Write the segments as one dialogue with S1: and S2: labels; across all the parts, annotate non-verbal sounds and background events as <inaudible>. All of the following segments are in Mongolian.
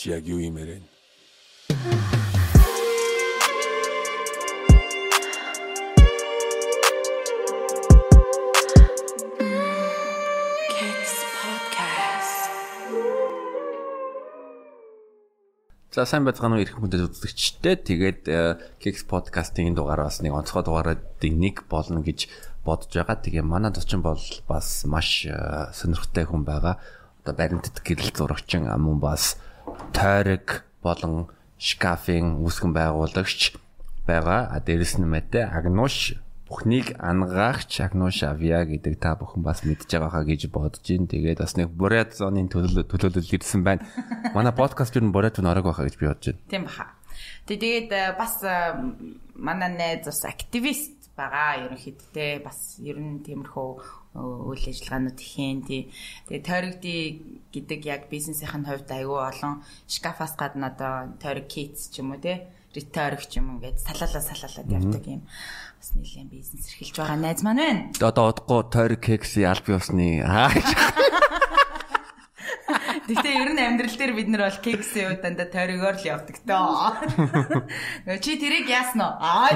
S1: Чи яг юу юм ярэ?
S2: За сайн байцгаана уу ирэх хүндэт үзэгчтэй. Тэгээд Kicks podcast-ийн дугаар бас нэг онцгой дугааруудын нэг болно гэж бодож байгаа. Тэгээ манай зочин бол бас маш э, сонирхолтой хүн байгаа. Одоо баримтат гэрэл зурагчин мөн бас тойрог болон шкафын үүсгэн байгуулагч байгаа. А дээрэс нь мэдээ Агнуш бүхнийг ангаагч Агнуш Авья гэдэг та бүхэн бас мэдж байгаа хаа гэж бодож байна. Тэгээд бас нэг Бурят зоны төлөөлөл ирсэн байна. Манай подкаст юу Бурят зон орог байхаа гэж би бодож байна.
S3: Тийм баха. Тэгээд э, бас э, манай найз бас активист байгаа ерөнхийдөө бас ер нь тиймэрхүү үйл ажиллагаанууд ихэн тий. Тэгээ тойрогдի гэдэг яг бизнесийн хувьд аюу олон шкафаас гадна одоо тойрог китс ч юм уу тий. Ретойрог ч юм ингээд салаалаа салаалаад явдаг юм. Бас нэлийн бизнес эрхэлж байгаа найз маань байна.
S2: Одоо одохгүй тойр кекси алби усны аа.
S3: Гэхдээ ер нь амьдрал дээр бид нар бол кекси уу дандаа тойрогоор л явдаг тоо. Чи тэрийг яасан уу? Аа.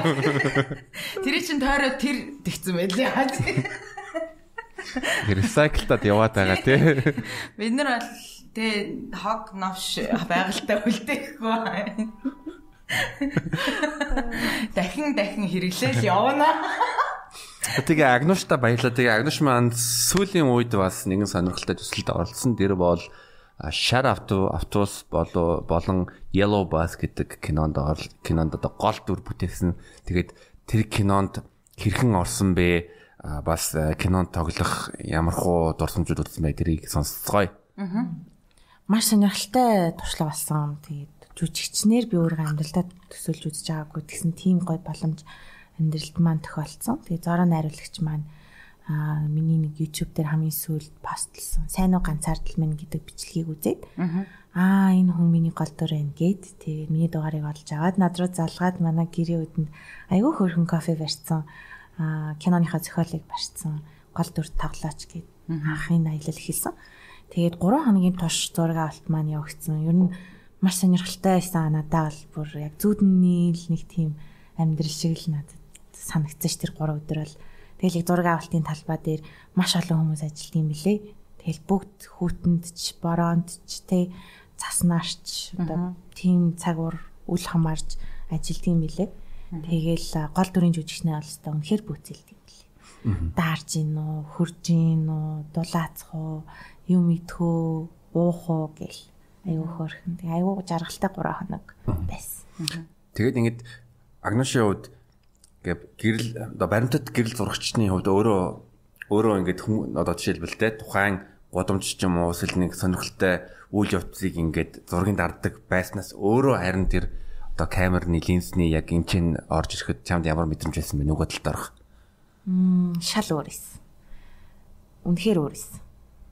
S3: Тэр чин тойроо тэр тэгсэн байлээ.
S2: Recycle-тад яваад байгаа тий. <laughs>
S3: Бид нар бол тэ хог новш байгальтай үлдээхгүй. Дахин дахин хэрэглээл явна.
S2: Тэгээ Агнушта баярлаа. Тэгээ Агнуш маань сүүлийн үед бас нэгэн сонирхолтой төсөлд оролцсон. Тэр бол Shut Auto Autos болон Yellow Bus гэдэг кинонд кинонд одоо гол дүр бүтээсэн. Тэгээд тэр кинонд хэрхэн орсон бэ? Бас кинонд тоглох ямархуу дурсамжууд үзсэн бай тэрийг сонсцгоё. Аа.
S4: Маш сонирхолтой туршлага болсон. Тэгээд жүжигчнэр би өөрөө амьдралдаа төсөөлж үзэж байгаагүй гэсэн тийм гой боломж амьдралд маань тохиолдсон. Тэгээ зороо найруулагч маань аа миний нэг YouTube дээр хамгийн сүүлд постлсон. Сайн уу ганцаардл минь гэдэг бичлэгийг үзээд аа энэ хүн миний гол дүр байна гэд тэгээ миний дугаарыг олж аваад над руу залгаад манай гэрээ үдэнд айгүй хөөрхөн кофе барьсан. Аа киноныхаа зохиолыг барьсан. Гол дүр тоглооч гэд анхын аялал хийсэн. Тэгээд 3 хоногийн турш зураг авалт маань явагдсан. Ер нь маш сонирхолтой байсан. Надаа бол бүр яг зүудний л нэг тийм амьдрал шиг л надад санагдсан ш тэр 3 өдөр бол тэгэл яг зураг авалтын талбай дээр маш олон хүмүүс ажилладаг юм билэ. Тэгэл бүгд хүүтэнд ч, бороонд ч, тэ заснаарч одоо тийм цаг ур үл хамаарч ажилладаг юм билэ. Тэгэл гол дүрийн жүжигчнээ бол өстой үнэхэр бүтээлт юм билэ. Даарж гин үү, хурж гин үү, дулаацх уу, юм идхөө, уух уу гэл Айгуу хөөрхөн. Тэгээ айгуу жаргалтай 3 хоног байсан.
S2: Тэгээд ингэж Агношийн хувьд гэ гэрэл одоо баримтат гэрэл зурагчны хувьд өөрөө өөрөө ингэж одоо жишээлбэл те тухайн годомч ч юм уу эсвэл нэг сонирхолтой үйл явцыг ингээд зургийн дарддаг байснаас өөрөө харин тэр одоо камерны линзний яг энэ чинь орж ирэхэд чамд ямар мэдрэмж байсан бэ нөгөө талд орох?
S4: Мм шал өөр эс. Үнэхээр өөр эс.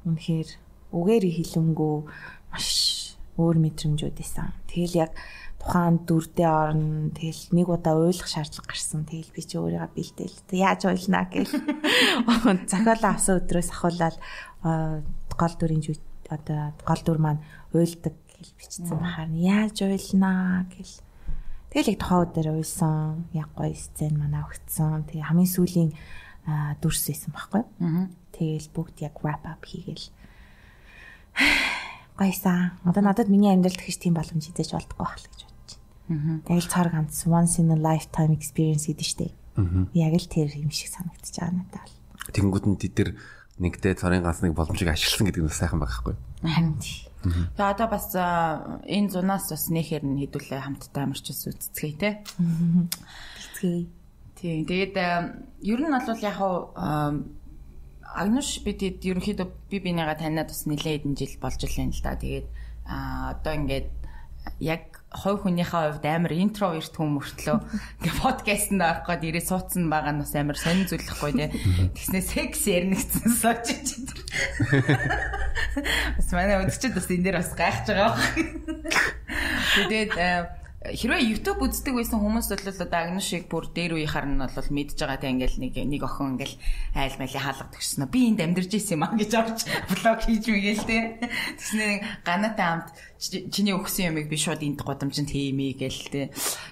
S4: Үнэхээр үгээр хилэнгүү маш өөр мэдрэмжүүд исэн. Тэгэл яг тухайн дүрдээ орно. Тэгэл нэг удаа ойлгох шаардлага гарсан. Тэгэл би чи өөрийгөө бэлдээл. Яаж ойлнаа гэл. <laughs> Захиалаа авсан өдрөөс ахуулаад гол дүрийн одоо гол дүр маань уйлдаг гэл бичсэн бахаар яаж ойлнаа гэл. Тэгэл яг тухайн өдөр уйлсан. Яг гоё сцен манай өгцсөн. Тэгээ хамгийн сүүлийн дүрс байсан байхгүй. Тэгэл бүгд яг wrap up хийгээл <sighs> гойсан. Одоо надад миний амьдралд тэгж тийм боломж хийж болдгоо байх л гэж бодож байна. Тэгэл цар ганц once in a lifetime experience гэдэг штеп. Яг л тэр юм шиг санагдчих байгаа надад бол.
S2: Тэнгүүд нь тэд нэгдээ царын ганц нэг боломжийг ашигласан гэдэг нь сайхан байгаа хгүй.
S4: Харин
S3: Тэгээ одоо бас энэ зунаас бас нэхэр нь хэдүүлээ хамтдаа амарчс үцгэе те.
S4: Бэлтгий.
S3: Тийм. Тэгээд ер нь бол яг хаа Агнуш бидэд ерөнхийдөө би бинийгаа таниад бас нэлээд хэдэн жил болж илэн л да. Тэгээд одоо ингээд яг хой хүнийхээ хувьд амар интроверт хүн мөртлөө ингээ подкастт орох гээд ирээ суудсан байгаа нь бас амар сонир зүйлэхгүй тий. Тэгснээ секс сууж чи. Бас манай өдөрчд бас энэ дээр бас гайхаж байгаа. Тэгээд хэрвээ YouTube үздэг байсан хүмүүс бол одоо агнуш шиг бүр дээр үеийнхаар нь бол мэдж байгаа те ингээл нэг нэг охин ингээл айл мали хаалгадаг гэсэн. Би энд амьдарч ирсэн юм аа гэж орж блог хийж мэгээл те. Тэгснээр ганатай амт чиний өгсөн юмыг би шууд энд годамжинд хиймээ гээл те.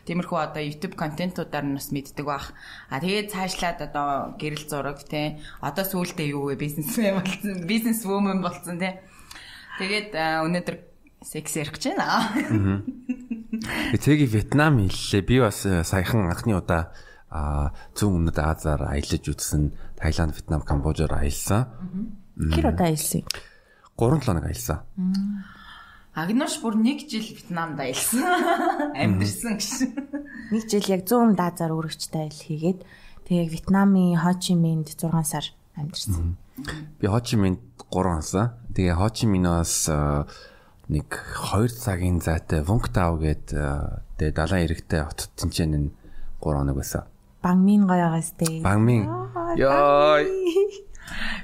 S3: Тиймэрхүү одоо YouTube контентуудаар нь бас мэддэг бах. А тэгээд цаашлаад одоо гэрэл зураг те. Одоо сүүлдээ юу вэ бизнес болсон бизнес вумен болсон те. Тэгээд өнөөдөр секс ярих гэж байна.
S2: Эцэгийн Вьетнам хэллээ. Би бас э, саяхан анхны удаа а зүүн өмнөд Азаар аялаж үзсэн. Таиланд, Вьетнам, Камбожоор аялсан.
S4: Хэр удаа аялсан?
S2: 3 7 хоног аялсан.
S3: Агнош бүр 1 жил Вьетнамд аялсан. <laughs> Амьдэрсэн гэсэн.
S4: Нэг жил яг зүүн өмнөд Азаар өргөчтэй аялал хийгээд тэгээ Вьетнамын Хо Чи Минд 6 сар амьдэрсэн.
S2: Би Хо Чи Минд 3 онсон. Тэгээ Хо Чи Миноос нэг 2 цагийн зайтай Вунгтау гээд тэгээ далайн иргэтэй хотод тэнцэн нь 3 хоног байсан.
S4: Бангмин гоёгоос тээ.
S2: Бангмин. Яа.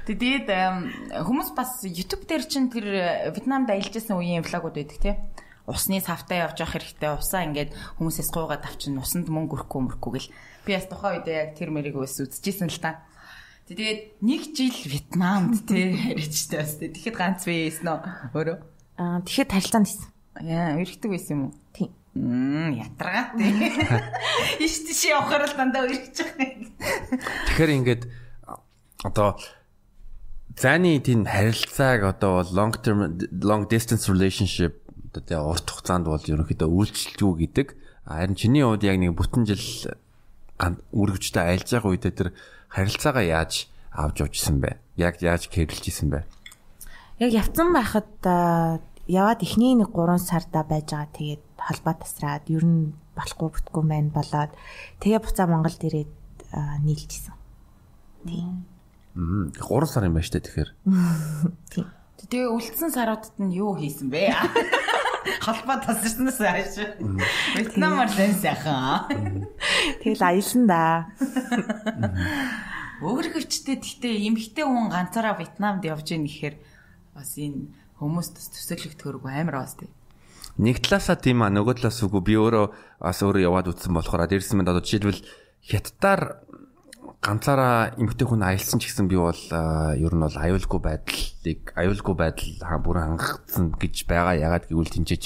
S3: Тэгээд хүмүүс бас YouTube дээр чинь тэр Вьетнамд аялж байсан үеийн влогууд байдаг тий. Усны цавтаа явж явах хэрэгтэй. Усаа ингээд хүмүүсээс гуугаад авчин усанд мөнгө өрөхгүй мөрөхгүй гэл. Би бас тухайн үед яг тэр мэрийг ус үзчихсэн л та. Тэгээд нэг жил Вьетнамд тий штэ <laughs> бас. Тэгэхэд ганц байсан уу өөрөө?
S4: Аа тэгэхэд харилцаанд хийсэн.
S3: Яа, өргөдөг байсан юм уу?
S4: Тийм.
S3: Мм, ятрагаа тий. <laughs> Иш тийш явахаар л дандаа өргөж байгаа.
S2: Тэгэхээр ингээд одоо зайны тийм харилцааг одоо long term long distance relationship одоо урт хугацаанд бол ерөнхийдөө үйлчлэлгүй гэдэг. Харин чиний хувьд яг нэг бүтэн жил үргэлжтэй айлж байгаа үедээ тэр харилцаагаа яаж авч явжсэн бэ? Яг яаж кэрлжсэн бэ?
S4: Яг явцсан байхад яваад эхний нэг 3 сарда байж байгаа. Тэгээд холбоо тасраад ер нь болохгүй бүтггүй мэн болоод тэгээ буцаа Монголд ирээд нийлжсэн. Тийм.
S2: Мм 3 сар юм байна штэ тэгэхээр.
S4: Тийм.
S3: Тэгээ үлдсэн саруудад нь юу хийсэн бэ? <laughs> Холбоо тасарснаас хойш. Вьетнамаар лэн сайхан.
S4: Тэгэл аялсан да.
S3: Өөр хөвчтэй гэхдээ эмхтэй хүн ганцаараа Вьетнамд явж ийн гэхээр бас энэ хүмүүст төсөөлөх төрөг амар бас тий.
S2: Нэг талаасаа тийм а нөгөө талаас үгүй би өөрөө бас өөрөө яваад үтсэн болохоор дээрсэн мэд одоо жишээлбэл хятадаар ганцаараа эмгтэй хүн аялсан ч гэсэн би бол ер нь бол аюулгүй байдлыг аюулгүй байдал бүрэн хангацсан гэж байгаа. Ягаад гэвэл тэнцээч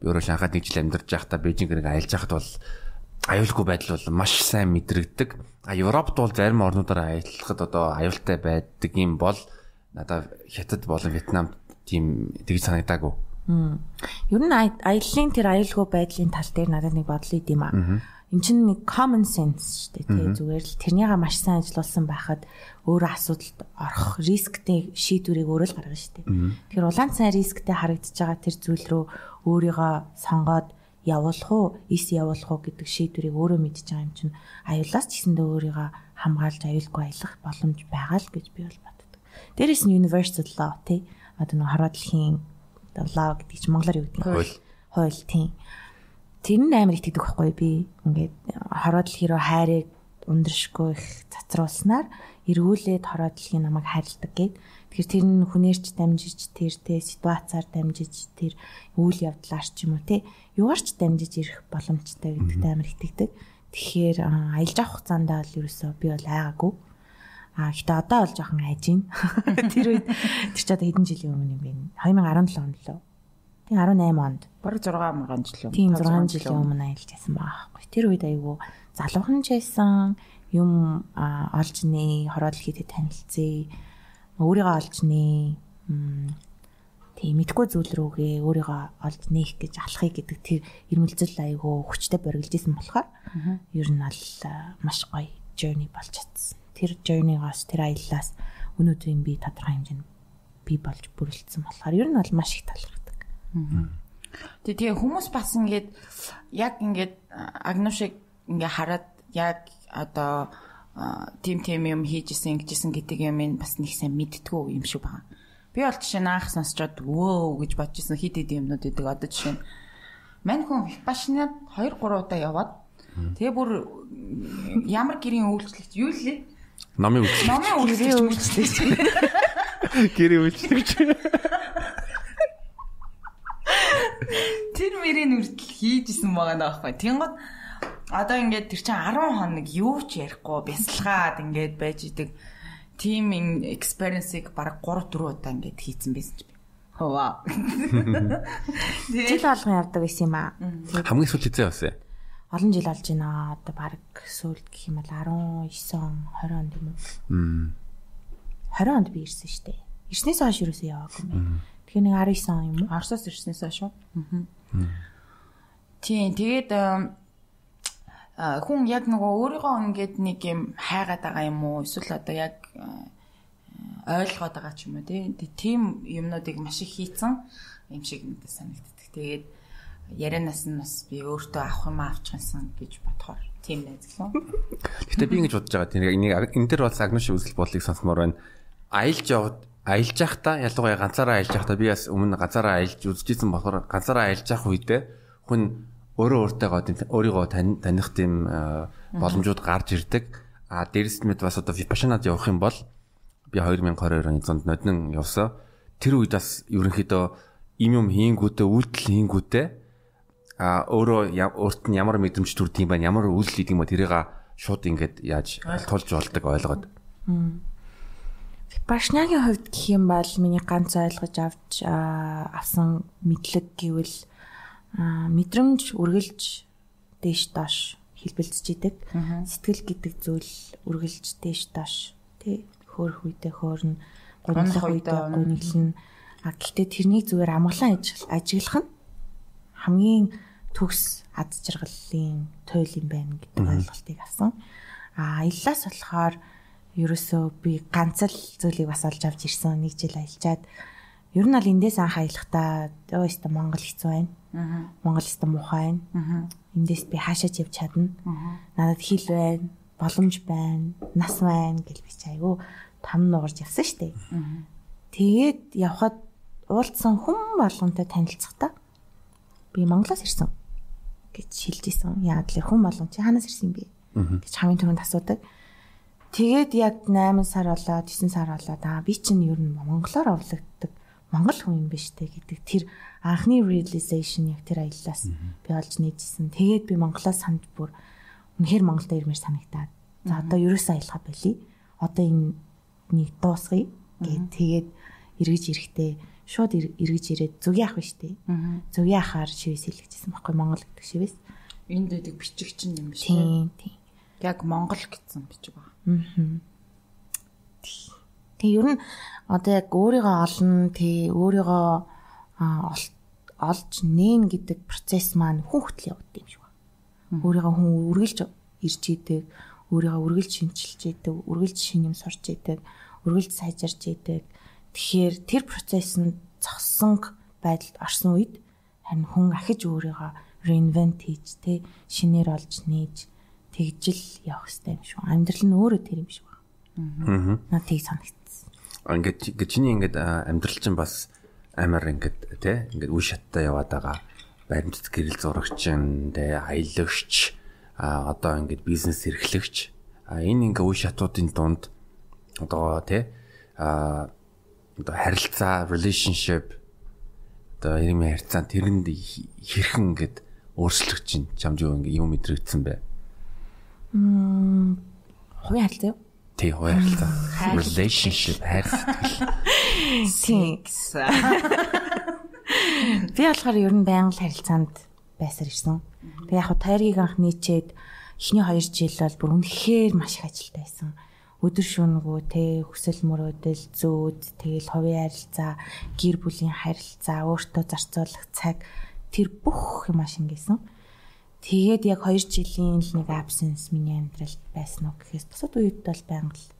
S2: би өөрөө Шанхайд нэг жил амьдарч байхдаа Бээжинг нэг аялж байхад бол аюулгүй байдал бол маш сайн мэдрэгдэг. А Европт бол зарим орнуудаар аялахад одоо аюултай байдаг юм бол надад хятад болон Вьетнам тийм тэгж санагдаагүй.
S4: Ер нь аяллаа тэр аюулгүй байдлын тал дээр надад нэг бодол идэм аа. Эн чинь нэг common sense шүү дээ тий зүгээр л тэрнийга маш сайн ажилласан байхад өөрөө асуудалд орох рисктэй шийдвэрийг өөрөө л гаргана шүү дээ. Тэгэхээр улаан цай рисктэй харагдаж байгаа тэр зүйл рүү өөрийгөө сонгоод явуулах уу, эс явуулах уу гэдэг шийдвэрийг өөрөө мэдж байгаа юм чинь аюулаас ч гэсэндээ өөрийгөө хамгаалж аюулгүй аялах боломж байгаа л гэж би бол боддог. Дээрээс нь universal law тий одоо нэг хорвоо дэлхийн law гэдэг чинь монголоор юу гэдэг
S2: Хууль.
S4: Хууль тийм. Тэр нь амар итгэдэг байхгүй би. Ингээд хорвоо дэлхий рүү хайрыг ундрашгүй их цацруулснаар эргүүлээд хорвоо дэлхийн намайг хайрладаг гэд. Тэгэхээр тэр нь хүнээрч дамжиж тэр тэ ситуацаар дамжиж тэр үйл явдлаар ч юм уу те югаарч дамжиж ирэх боломжтой гэдэгт амар итгэдэг. Тэгэхээр аялж авах хугацаанд бол ерөөсөө би бол айгаагүй. А гэтээ одоо бол жоохон айж гин. <laughs> Тэр үед тэр ч одоо хэдэн жилийн өмнө юм бэ? 2017 онд лөө. Тийм 18 онд.
S3: Бараг 6 мянган жил юм.
S4: Тийм 6 жилийн өмнө аялж байсан байхгүй. Тэр үед айгүй залуухан ч байсан юм олж нэ, хороод хийдэд танилцъя. Өөрийгөө олж нэ. Тийм мэдгүй зүйл рүүгээ өөрийгөө олж нээх гэж алахыг гэдэг тэр ирмэлзэл айгүй хүчтэй бориглжсэн болохоор ер нь бол маш гоё journey болж чадсан. Тэр journey-гоос тэр аяллаас өнөөдрийн би тодорхой хэмжээнд би болж бүрэлдсэн болохоор ер нь бол маш их талархдаг.
S3: Тэгээ хүмүүс бас ингээд яг ингээд агношиг ингээ хараад яг одоо тим тим юм хийжсэн гэжсэн гэдэг юм ин бас нэг сайн мэдтгүү юм шиг байна. Би бол жишээ наах сонсчод вөө гэж бодчихсон хит хит юмнууд идэг одоо жишээ нь мань хүн випашнад 2 3 удаа яваад тэгээ бүр ямар гэрийн үйлчлэгч юу лээ
S2: Номын үйлчлэг.
S3: номын үйлчлэгч үйлчлэгч
S2: Гэрийн үйлчлэгч.
S3: тэр мөрийн үрдэл хийжсэн байгаа наахгүй. Тэнгод одоо ингээд тэр чинь 10 хоног юу ч ярихгүй бясалгаад ингээд байж идэг team experience-ыг баг 3 4 удаа ингээд хийцэн байсан ч. Хоо.
S4: Жил болгон явдаг байсан юм аа.
S2: Хамгийн сүүл хизээ басаа.
S4: Олон жил болж байна. Одоо баг сүүлд гэх юм бол 19 он 20 онд юм уу?
S2: Мм.
S4: 20 онд би ирсэн шүү дээ. Ирснээс хойш юусэн яваагүй юм. Тэгэхээр нэг 19 он юм уу?
S3: Оросоос ирснээс хойш шүү. Тийм тэгээд а хүн яг нөгөө өөрийгөө ингээд нэг юм хайгаад байгаа юм уу эсвэл одоо яг ойлгоод байгаа ч юм уу тийм юмнуудыг маш их хийцэн юм шиг надад санагддаг. Тэгээд ярианаас нь бас би өөртөө авах юм авчихсан гэж бодохоор тийм найзлаа.
S2: Гэтэ би ингэж бодож байгаа. Тэр нэг энэ дээр бас агнуш үзэл бодлыг сонсомоор байна. Аялж яваад аялж явахдаа ялангуяа ганцаараа аялж явахдаа би бас өмнө ганцаараа аялж үзчихсэн болохоор ганцаараа аялж явах үедээ хүн өөрөө өөртөө өөрийгөө таних тийм боломжууд гарч ирдэг. А дээрэс нь мэд бас одоо випашанад явах юм бол би 2022 оны зонд ноднон явсан. Тэр үед бас ерөнхийдөө им юм хийнгүүтээ үйлдэл хийнгүүтээ а өөрөө өөрт нь ямар мэдрэмж төрд юм байна ямар үйлдэл хийдэг юм бэ тэрийг шууд ингээд яаж тулж болдог ойлгоод.
S4: Башнагийн хувьд гэх юм бол миний ганц ойлгож авч авсан мэдлэг гэвэл мэдрэмж үргэлж дээш доош хэлбэлцэж идэг. Сэтгэл гэдэг зүйл үргэлж дээш доош тий хөөх үедээ хөөрн гунлах үедээ гүнэлнэ. А гэхдээ тэрний зүгээр амгалан ажиглах нь хамгийн төгс ад жаргалын туйл юм байна гэдэг ойлголтыг авсан. А аяллаас болохоор ерөөсөө би ганц л зүйлийг бас олж авч ирсэн. Нэг жил аялчаад ер нь аль эндээс анх аялахдаа өө өстө Монгол хэцүү байна. Аа. Монгол өстө муухай байна. Аа. Эндээс би хаашаач явж чадна. Аа. Надад хил байна, боломж байна, нас байна гэж би чи айгүй там нугарч явсан штеп. Аа. Тэгээд явхад уулзсан хүн болгонтой танилцахдаа би Монголоос ирсэн гэж хэлж исэн. Яг л хүн болгон чи хаанаас ирсэн бэ? гэж хамгийн түрүүнд асуудаг. Тэгээд яг 8 сар болоод 9 сар болоод аа би чинь ер нь монголоор овлогддог монгол хүн юм биш үү гэдэг тэр анхны realization яг тэр аяллаас би олж нээжсэн. Тэгээд би монголоос санд бүр үнэхээр Монголд ирмээр санагтаад. За одоо ерөөсөө аялах байли. Одоо энэ нэг дуусгая гэд тэгээд эргэж ирэхдээ шууд эргэж ирээд зүгийн ах биш үү? Зүгийн ахаар шивээс хэлчихсэн байхгүй Монгол гэдэг шивээс.
S3: Энд дэдэг бичиг чинь юм биш
S4: үү? Тийм тийм.
S3: Яг Монгол гэсэн бичиг байна.
S4: Тэгээ ер нь одоо яг өөрийгөө олно тий өөрийгөө олж нээн гэдэг процесс маань хүн хөтл явагддаг юм шиг байна. Өөрийгөө хүн үргэлж ирж идэг, өөрийгөө үргэлж шинчилж идэг, үргэлж шин юм сурч идэг, үргэлж сайжирч идэг. Тэгэхээр тэр процесс нь зогсон байдалд орсон үед харин хүн ахиж өөрийгөө reinvent хийж тий шинээр олж нээж тэгжил явах хэрэгтэй юм шүү. Амьдрал нь өөрөө тэр юм шиг байна. Аа. Наа тийг санагдсан.
S2: Ингээд ингээд чиний ингээд амьдрал чинь бас амар ингээд тий ингээд үе шаттай яваад байгаа. Баримтат гэрэл зурагч тий аялагч а одоо ингээд бизнес эрхлэгч а энэ ингээ үе шатуудын дунд одоо тий а одоо харилцаа relationship одоо юм харилцаа тэрэнд хэрхэн ингээд өөрчлөгч чинь чамд юу ингээ юм мэдрэгдсэн бэ?
S4: Мм хувийн харилцаа юу?
S2: Тий, хувийн харилцаа. Relationship харилцаа.
S4: Sex. Би болохоор ер нь байнга л харилцаанд байсаар ирсэн. Би яг тайргийг анх нийцээд эхний 2 жил бол бүр үнэхээр маш их ажилтаа байсан. Өдөр шөнөгөө те хүсэл мөрөөдөл зөөд тэгэл хувийн харилцаа, гэр бүлийн харилцаа, өөртөө зарцуулах цаг тэр бүх юм ашингасан. Тэгээд яг 2 жилийн л нэг absence миний амьдралд байсан уу гэхээс бусад үед бол байнга л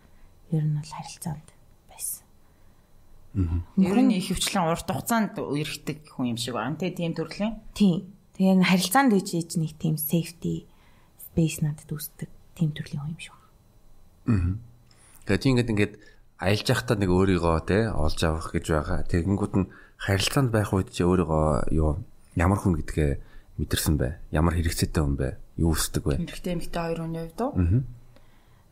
S4: ер нь бол харилцаанд байсан.
S3: Аа. Ер нь их хвчлэн урт хугацаанд үерхдэг хүн юм шиг байна. Тэ тийм төрлийн.
S4: Тийм. Тэгээд харилцаанд ээж ээж нэг тийм safety space надад үүсдэг тийм төрлийн хүн юм шиг
S2: байна. Аа. Тэгээд тийм ингээд ингээд аялж явахдаа нэг өөрийгөө те олж авах гэж байгаа. Тэгэнгүүт нь харилцаанд байх үед чи өөрийгөө юу ямар хүн гэдгээ мэдэрсэн бай? Ямар хэрэгцээтэй хүн бэ? Юу өсдөг вэ?
S3: Эмэгтэй эмэгтэй хоёр хүний хувьд уу?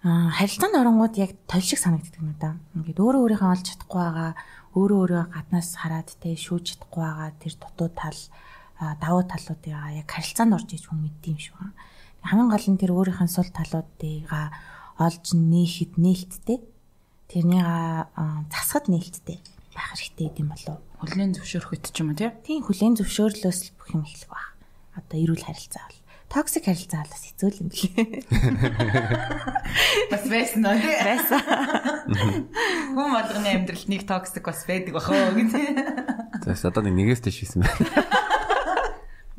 S4: Аа харилцаанд оронгууд яг тойл шиг санагддаг надаа. Ингээд өөрөө өөрийнхөө олж чадахгүй байгаа, өөрөө өөрийгөө гаднаас хараад тэ шүүж чадахгүй байгаа тэр дутуу тал давуу талуудыгаа яг харилцаанд орж иж хүн мэддэм шүү. Хамгийн гол нь тэр өөрийнх нь сул талуудыгаа олж нээхэд нээлттэй тэрнийг засахад нээлттэй байх хэрэгтэй гэм болов.
S3: Хүлэн зөвшөөрөхөд ч юм уу тий?
S4: Тийм хүлэн зөвшөөрлөөс л бүх юм эхлэх баг. Одоо эрүүл харилцаа бол токсик харилцаа бол бас хэцүү юм билээ. <laughs>
S3: Бас байсан уу? <laughs>
S4: Байсан. <laughs>
S3: Хүн болгоны амьдралд нэг токсик бас байдаг бахаа гэдэг.
S2: За одоо нэг нэгээс дэш хийсэн байна.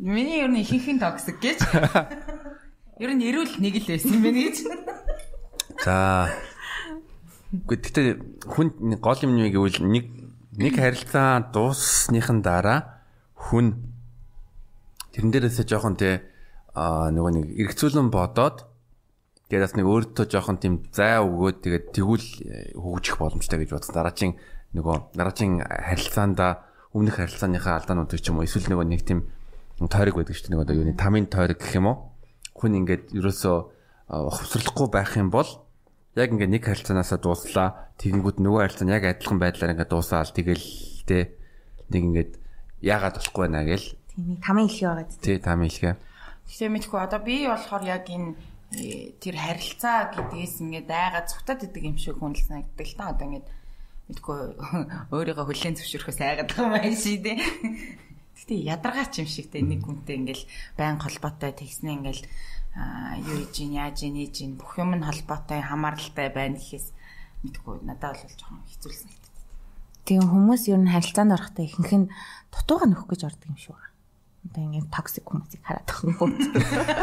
S3: Миний ер нь ихэнх нь токсик гэж. Ер нь эрүүл нэг л байсан юм байна гэж.
S2: За. Гэхдээ хүн гол юм нь гэвэл нэг нэг харилцаа дууссныхан дараа хүн тэрэн дээрээсээ жоохон те а нөгөө нэг эргцүүлэн бодоод тэгээд бас нэг өөртөө жоохон тийм зай өгөөд тэгээд тэгвэл хөгжих боломжтой гэж бодсон. Дараагийн нөгөө дараагийн харилцаанда өмнөх харилцааныхаа алдаануудыг ч юм уу эсвэл нөгөө нэг тийм тойрог байдаг шүү дээ. Нөгөө юуны тамийн тойрог гэх юм уу? Хүн ингээд ерөөсөө ухамсарлахгүй байх юм бол яг ингээ нэг харилцаанаасаа дууслаа. Тэгэнгүүт нөгөө харилцаа нь яг адилхан байдлаар ингээ дуусаал тэгэл тэ нэг ингээд яагаад болохгүй байна гэл.
S4: Тийм нэг тамийн хэлхий байгаа зү.
S2: Тий тамийн хэлхий.
S3: Гэхдээ мэдгүй одоо би болохоор яг энэ э, тэр харилцаа гэдгээс ингээд айгаа цухтаад идэг юм шиг хүн л санагддаг л та одоо ингээд мэдгүй <laughs> өөрийгөө хүлээн зөвшөөрөхөөс айгаад байгаа юм байна ший дээ. <laughs> Гэтэ ядаргаач юм шигтэй нэг хүнтэй ингээл байн холбоотой тэгснэ ингээл юу хийж ин яаж ин хийж ин бүх юм нь холбоотой хамааралтай байна гэхээс мэдгүй надад бол жоохон хэцүүлсэн.
S4: Тийм хүмүүс ер нь харилцаанд орохдоо ихэнх нь дутууга нөхөх гэж ордог юм шиг байна. Одоо ингээд токсик хүмүүсийг хараад байгаа юм.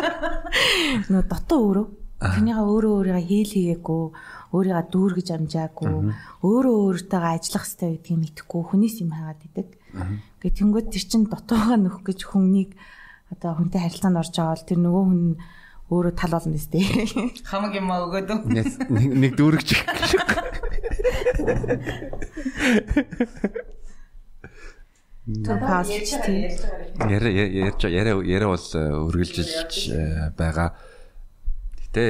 S4: <laughs> Нөө дутуу өөрөө Тэрнийга өөрөө өөрийгөө хийл хийгээгүй, өөрийгөө дүүргэж амжаагүй, өөрөө өөртөөгаа ажиллах хэрэгтэй гэдгийг мэдэхгүй хүнээс юм хаагаад идэг. Гэ тэнгууд тэр чин дутуугаа нөх гэж хүнийг одоо хүнтэй харилцаанд орж байгаа бол тэр нөгөө хүн өөрөө тал болно нэстэй.
S3: Хамаг юм өгөөд.
S2: Нэг нэг дүүргэж.
S4: Пауз тийм.
S2: Яра ярьж яриа яриа бол үргэлжилж э, байгаа. Гэтэ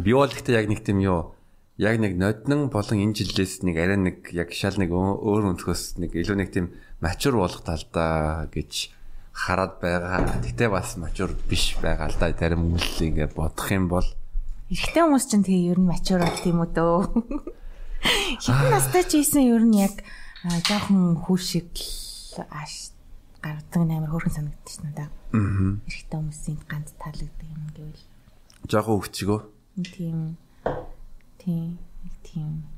S2: би бол гэхдээ яг нэг тийм юу яг нэг ноднон болон энэ жилээс нэг арай нэг яг шал нэг өөр өнцгөөс нэг илүү нэг тийм мачур болох талдаа гэж хараад байгаа. Гэтэ бас мачур биш байгаа л да. Зарим хүмүүс ингэ бодох юм бол
S4: Эрэгтэй хүмүүс чинь тэгээ ер нь мачур болт юм уу дөө. <laughs> Хитэн настай ч ийсэн ер нь яг жоохон хүүшиг ааш гардаг амар хөөрхөн санагдчих шнэ да.
S2: Аа.
S4: Эрэгтэй хүмүүсийн ганц таалагддаг юм гэвэл
S2: жоохон өвчгөө.
S4: тийм тийм тийм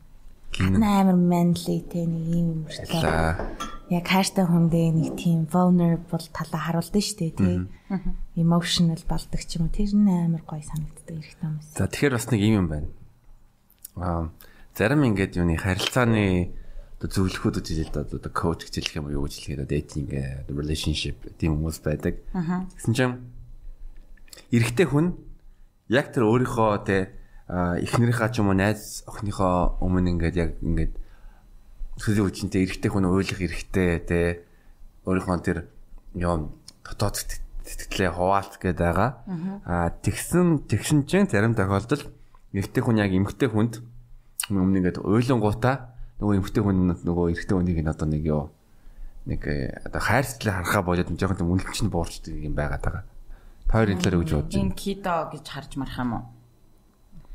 S4: амар манly те нэг юм мөртлөө яг хайртай хүндээ нэг тийм vulnerable талаа харуулдаг шүү дээ тий. Emotional болдог ч юм уу тэр нь амар гоё санагддаг эрэгтэй хүмүүс.
S2: За тэгэхээр бас нэг юм юм байна. Аа зарим ингээд юуны харилцааны одоо зөвлөхүүд үзэл одоо одоо коуч гэж хэлэх юм уу юу гэж хэлэхэд dating relationship тийм хүмүүс байдаг. Гэсэн чинь эрэгтэй хүн яг тэр өөрийнхөө те эхнэрийнхаа ч юм уу найз охиныхоо өмнө ингээд яг ингээд төсөлийн хүчинтэй эрэгтэй хүн ойлгох эрэгтэй те өөрийнхөө тэр юм дотоод сэтгэлээ хуваалт гэдэг байгаа. Аа тэгсэн тэгшин чинь зарим тохиолдолд эрэгтэй хүн яг эмэгтэй хүнд өмнө ингээд ойлонгуудаа нөгөө эмэгтэй хүн нөгөө эрэгтэй хүнийг нь одоо нэг юу нэг э, одоо хайр сэтгэлээ харахаа болоод жоохон тийм үнэлч нь буурчдаг юм байгаад байгаа. Тойрын талаар гэж бодож.
S3: Энэ кидо гэж харж марах юм уу?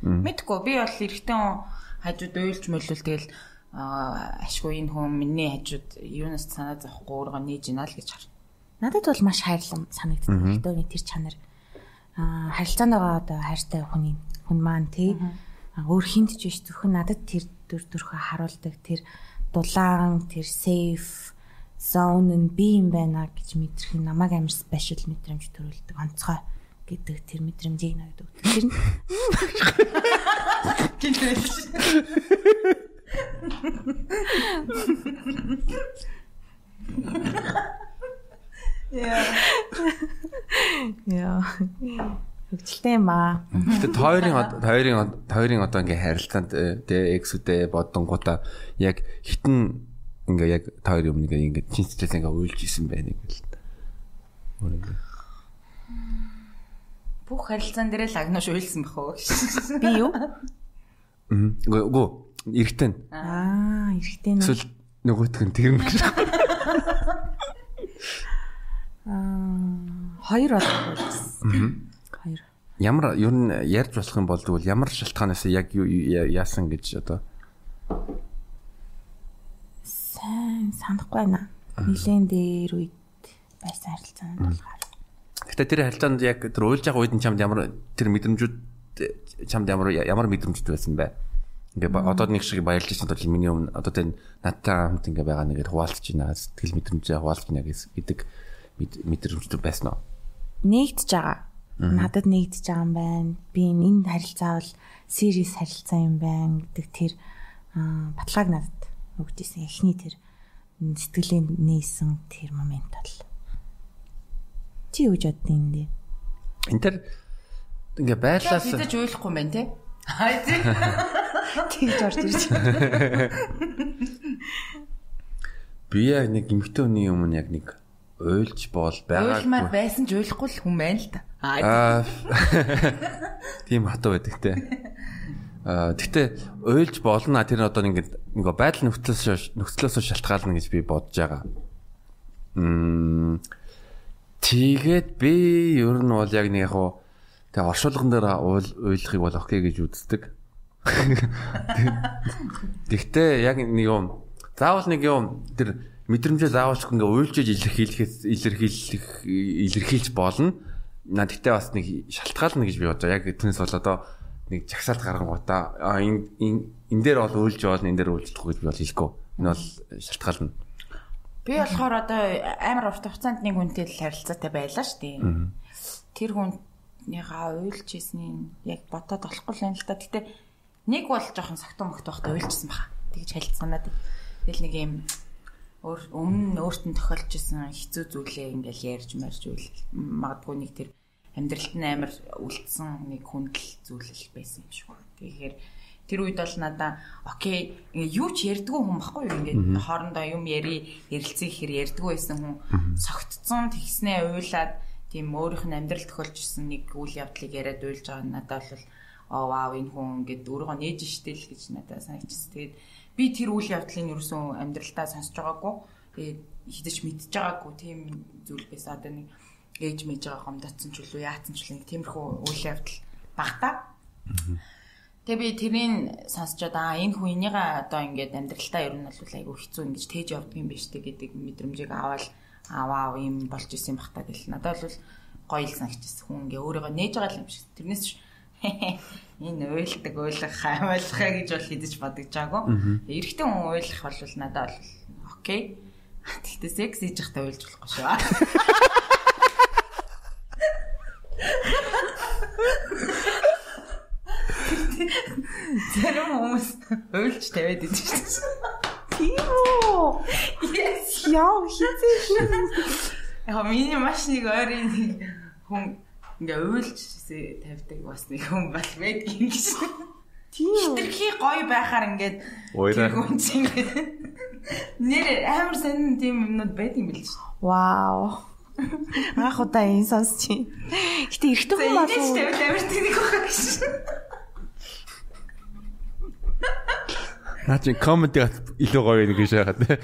S3: Мэдгүй би бол эрэгтэй хүн хажууд уйлж мөлөл тэгэл ашгүй энэ хүн миний хажууд юунаас санаа зовхгүй өөрөө нээж ийна л гэж хар.
S4: Надад бол маш хайрлам санагддаг. Эрэгтэй тэр чанар. Аа харилцаанд байгаа одоо хайртай хүний хүн маань тий өөр хинт ч биш зөвхөн надад тэр төр төрхө харуулдаг тэр дулаан тэр safe zone нь би юм байна гэж мэдрэх намайг амар special мэдрэмж төрүүлдэг онцгой гэдэг тэр мэдрэмжийг өгдөг. Тэр. Яа. Яа. Хөгжилтэй юм аа.
S2: Тэгэхдээ тойрын тойрын тойрын одоо ингээ харилцаанд тэ эксүдэ бодонгуудаа яг хитэн ингээ яг тойр юм ингээ чинцлээс ингээ уйлж исэн байна гэл. Өөр ингээ
S3: Бүх харилцаан дээрээ л агнууш уйлсан бах уу?
S4: Би юу?
S2: Мм. Гөө эргэтэн.
S4: Аа, эргэтэн.
S2: Эсвэл нөгөөтг нь тэр мэг.
S4: Аа хоёр болох байсан. Хоёр.
S2: Ямар ер нь ярьж болох юм бол тэгвэл ямар шалтгаанаас яг яасан гэж одоо
S4: Сайн санахгүй байна. Нилийн дээр үед байсан харилцаанд болохоор.
S2: Гэтэ тэр харилцаанд яг тэр уйлж байгаа үед нь чамд ямар тэр мэдрэмжүүд чамд ямар ямар мэдрэмжүүд байсан бэ? Ингээ одоо нэг шиг баярлж байсан тул миний өмнө одоо тэр надтай хамт ингээ байгаа нэгээр хуваалцж байна. Сэтгэл мэдрэмжээ хуваалцж байна гэдэг мэд- мэдрэмжүүд байсан уу?
S4: Нэгдэж байгаа. Надад нэгдэж байгаа юм байна. Би энэ харилцаа бол serious харилцаа юм байна гэдэг тэр аа, баталгааг надад өгдөөсөн. Эхний тэр сэтгэлийн нээсэн тэр момент бол. Чи юу гэж боддیں۔ энэ?
S2: Энд тэр ингээ байрлаас
S3: Хизэж уйлахгүй юм байна те. Хай тий.
S4: Тэгж орж ирж.
S2: би яг нэг эмэгтэй хүний өмнө яг нэг уйлж боол
S3: Уйлмаар
S2: байгаагүй.
S3: байсан ч уйлахгүй л хүн байна л да. Аа
S2: тийм хатуу байдаг те. Аа гэтээ уйлж болно тэр нь одоо ингээд нөгөө байдал нөхцлөөс нөхцлөөс шалтгаална гэж би бодож байгаа. Мм тэгээд би ер нь бол яг нэг яг хуу тэгээ оршуулган дээр уйл уйлахыг бол окей гэж үздэг. <laughs> Гэхдээ яг нэг юм заавал нэг юм тэр мэдрэмжээ заавалч ингээ уйлж иж илэрхийлэхээс илэрхийлэх илэрхийлж болно. Наа тэгтээ бас нэг шалтгаална гэж би бодоо. Яг тэрнээс бол одоо нэг жагсаалт гаргангуудаа энэ энэ дээр бол уйлж болно, энэ дээр уйлждахгүй гэж би бол хэлэхгүй. Энэ бол шалтгаална.
S3: Би болохоор одоо амар урт хугацаанд нэг хүнтэй л харилцаатай байлаа шүү дээ. Тэр хүнийгаа уйлж ийсний яг бодоод болохгүй л байна л да. Гэтэ нэг бол жоохон согтуу мөхт байхдаа уйлжсэн баха. Тэгж харилцаанаад. Тэгэл нэг юм өмнө нь өөртөө тохиолж исэн хэцүү зүйлээ ингээл ярьж марж үйл магадгүй нэг тэр амьдралд нь амар үлдсэн нэг хүндэл зүйлэл байсан юм шиг байна. Тэгэхээр тэр үед бол надаа окей ингээ юу ч ярьдгүй хүн баггүй юу ингээ хоорондоо юм яри ярилцсан ихэр ярьдгүй байсан хүн согтцсон тэгснээ уйлаад тийм өөрийнх нь амьдрал тохиолж исэн нэг үйл явдлыг яриад уйлж байгаа надад бол оо вау энэ хүн ингээд өөрийгөө нээж штэ л гэж надад санагдчихс. Тэгээд би тэр үйл явдлыг ерөөсөн амьдралтаа сонсож байгаагүй. Тэгээд хідэж мэдж байгаагүй тийм зүйл байсан. Одоо нэг ээж мэж байгаа гомдоцсон ч үлээ яатсан ч үлээ тиймэрхүү үйл явдал багтаа. Тэгээ би тэрийг сонсчод аа энэ хүн энийгээ одоо ингээд амьдралтаа ер нь бол айгүй хэцүү ингэж тээж явдаг юм биш үү гэдэг мэдрэмжийг аваад аваа юм болж исэн юм бахтаа гэл. Надад бол гоё л санагдчихсан хүн. Ингээ өөрийгөө нээж байгаа юм шиг. Тэрнээс <laughs> энэ уйлдаг уйлах хаймайлахаа гэж бол хідэж бодож байгаагүй эрэгтэй хүн уйлах бол надад бол окей. Тэгтээ секс хийж захтаа уйлж болохгүй шүү <laughs> Зарим хүмүүс уйлж тавиад идэж шүү.
S4: Тийм үү?
S3: Yes.
S4: Яа хизээ.
S3: Яг миний маш нэг ойрын нэг хүн ингээ уйлж тавьдаг бас нэг хүн бас байдаг юм гэж.
S4: Тийм?
S3: Хитрхи гоё байхаар ингээд тэр хүн чинь нэр амар сонин тийм юмнууд байдаг юм билж.
S4: Вау. Анх удаа энэ сонсчих. Гэтэ
S3: За
S4: хүн
S3: энэ ч
S4: болов
S3: амар тэнэг байх гэж.
S2: Наа чи коммент илүү гоё нэг гэж яагаад те.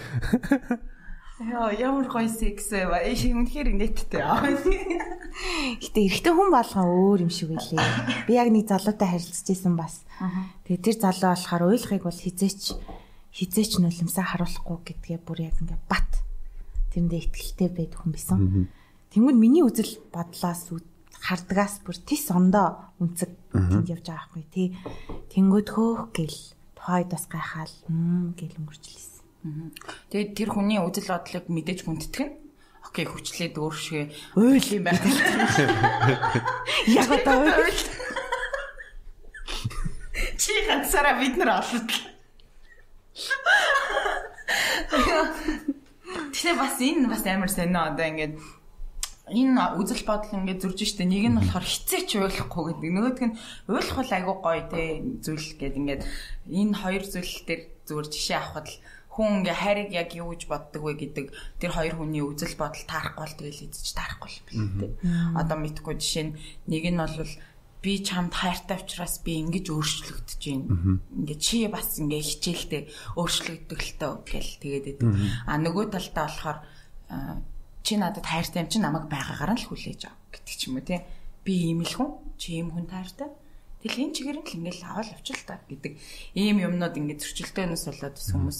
S3: Яа ямар гоё секс вэ? Их үнэхээр нэттэй.
S4: Гэтэ эрэгтэй хүн болгон өөр юм шиг байлээ. Би яг нэг залуутай харилцаж исэн бас. Тэгээ тэр залуу болохоор уйлахыг бол хизээч хизээч нулимсаа харуулахгүй гэдгээ бүр яг ингээ бат. Тэрэндээ ихтэлтэй байд хүн бисэн. Тэнгүүд миний үзэл бодлоос хардгаас бүр тис ондоо үнцэг тэнд явж байгаа хгүй тий. Тэнгүүд хөөх гэл бас гайхаал мм гэл өнгөрчлээсэн.
S3: Тэгээд тэр хүний үзэл бодлыг мэдээж хүндэтгэн. Окей, хүчлээд өөр шиг уйл юм байх. <laughs>
S4: Яг одоо уйл
S3: Чи ганцаараа бид нар олсон. Тэгээ бас энэ бас амар сонио одоо ингээд энэ үзэл бодол ингээд зурж штэ. Нэг нь болохоор хизээч ойлгохгүй гэдэг. Нөгөөдг нь ойлгох бол айгүй гоё те зүйл гэдэг ингээд энэ хоёр зүйл дээр зүгээр жишээ авахад л хүн ингээ хайрыг яг юу гэж боддог вэ гэдэг тэр хоёр хүний үзэл бодол таарахгүй бол тэгэл эзэж таарахгүй юм билээ те. Одоо мэдхгүй жишээ нь нэг нь бол би чамд хайртай учраас би ингэж өөрчлөгдөж байна. Ингээ чи бас ингээ хичээлтэй өөрчлөгдөх л төө гэл тэгээд байдаг. А нөгөө талдаа болохоор чи надад хайртай юм чи намайг байгаагаар нь л хүлээж ав гэдэг ч юм уу тий. Би ийм л хүн, чи ийм хүн таартай. Тэгэл энэ чигээр нь л ингээл аваад явчих л та гэдэг ийм юмнууд ингээд зөрчилдөөнөөс болоод бас хүмүүс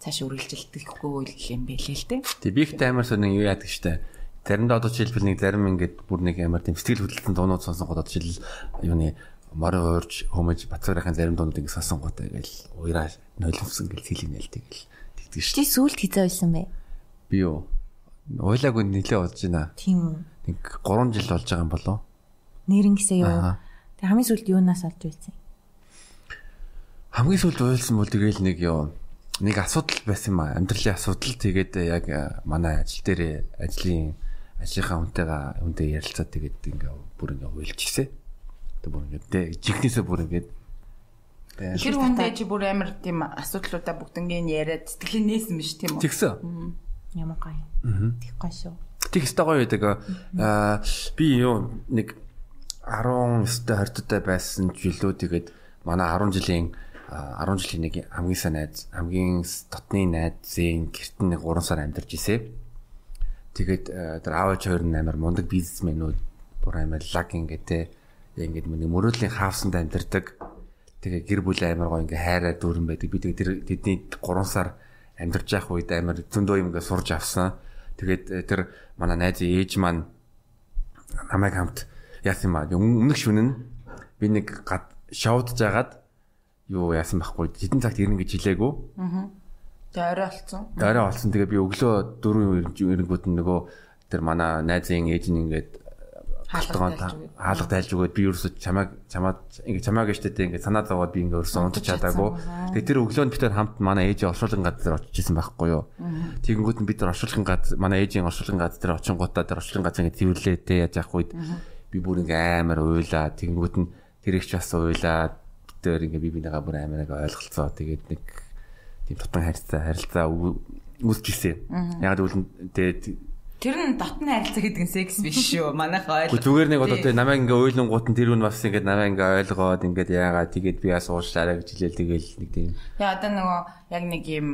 S3: цааш үргэлжилдэхгүй юм бэлээ л дээ.
S2: Тэг би ихтэй амар сонин юу яадаг штэ. Заримдаа одоо жишээлбэл нэг зарим ингээд бүр нэг амар тийм сэтгэл хөдлөлтөнд дуунууд сонсонгод одоо жишээл юуны морин уурж хөмөж бацаарахын зарим дуунууд ингээд сонсонгод ингээл уяраа нойловсон гэл хэлийнэ л тэгэл тэгдэг штэ.
S4: Чи сүулт хизээ байсан бэ?
S2: Би юу? Уйлаагүй нилээ болж байна.
S4: Тийм үү.
S2: Нэг 3 жил болж байгаа юм болоо.
S4: Нэрэн гисээ юу? Тэг хамгийн сүүлд юунаас олж үйсэн?
S2: Хамгийн сүүлд уйлсан бол тэгэл нэг юу нэг асуудал байсан юм а. Амьдралын асуудал тэгээд яг манай ажил дээр ажлын ажлынхаа хүнтэйгээ хүнтэй ярилцаад тэгээд ингээ бүр ингээ уйлж гисэн. Тэг бүр ингээ жигнэсээ бүр ингээ
S3: Тэр хүндээ чи бүр амар тийм асуудлуудаа бүгднгийн яриад сэтгэлийн нээсэн биш тийм үү?
S2: Тэгсэн.
S4: Ямар гоё. Тэг гоё шүү.
S2: Тэг өстой гоё байдаг. Аа би юу нэг 19 20-тай байсан жилөө тэгээд манай 10 жилийн 10 жилийн нэг хамгийн сайн найз хамгийн дотны найзын гэрт нэг 3 сар амьдарч ирсэн. Тэгээд тэр аав ээж хоёр нь амар мундаг бизнесмэнүүд бүр амар лаг ингэдэ ингээд нэг мөрөөдлийн хаавсанд амьдардаг. Тэгээ гэр бүл амар гоё ингээ хайраа дүүрэн байдаг. Би тэр тэдний 3 сар амьдарч явах үед амар зөндөө юм ингээ сурж авсан. Тэгээд тэр манай найзын ээж маань намайг хамт яасан юм аа. Өмнөх шөнө нь би нэг гад шоудж жагаад юу яасан байхгүй хэдэн цагт ирнэ гэж хэлээгүй.
S3: Аа. Тэгээ орой олцсон.
S2: Орой олцсон. Тэгээ би өглөө 4 ирэнгүүт нь нөгөө тэр манай найзын ээж нь ингээд хаалгад хаалга тайлж өгөөд би ерөөсө чамайг чамаад ингээ чамайг штэ тэ ингээ санаа зовоод би ингээ ерөөсө унтаж чадаагүй. Тэгээ тэр өглөөнд бид тэр хамт манай ээжийн оршуулгын газар очиж исэн байхгүй юу. Тэгэнгүүт нь бид тэр оршуулгын газар манай ээжийн оршуулгын газар тэр очингуудаа тэр оршуулгын газар ингээ цэвэрлээ тэ яаж явах үед би бүр ингээ амар уйлаа. Тэгэнгүүт нь тэр их ч бас уйлаа. Тэр ингээ би бинийгаа бүр амар ингээ ойлголцоо. Тэгээд нэг тийм тутан харилцаа харилцаа үүсчихсэн. Яг л тэгээд
S3: Тэр нь дотны харилцаа гэдэг нь секс биш шүү. Манайх ойлгоо.
S2: Зүгээр нэг одоо тэгээ намайг ингээ ойлонгууд нь тэр үн бас ингээ намайг ингээ ойлгоод ингээ яагаад тэгээд би бас уушлаарай гэж хэлээл тэгэл нэг тийм.
S3: Тэгээ одоо нөгөө яг нэг юм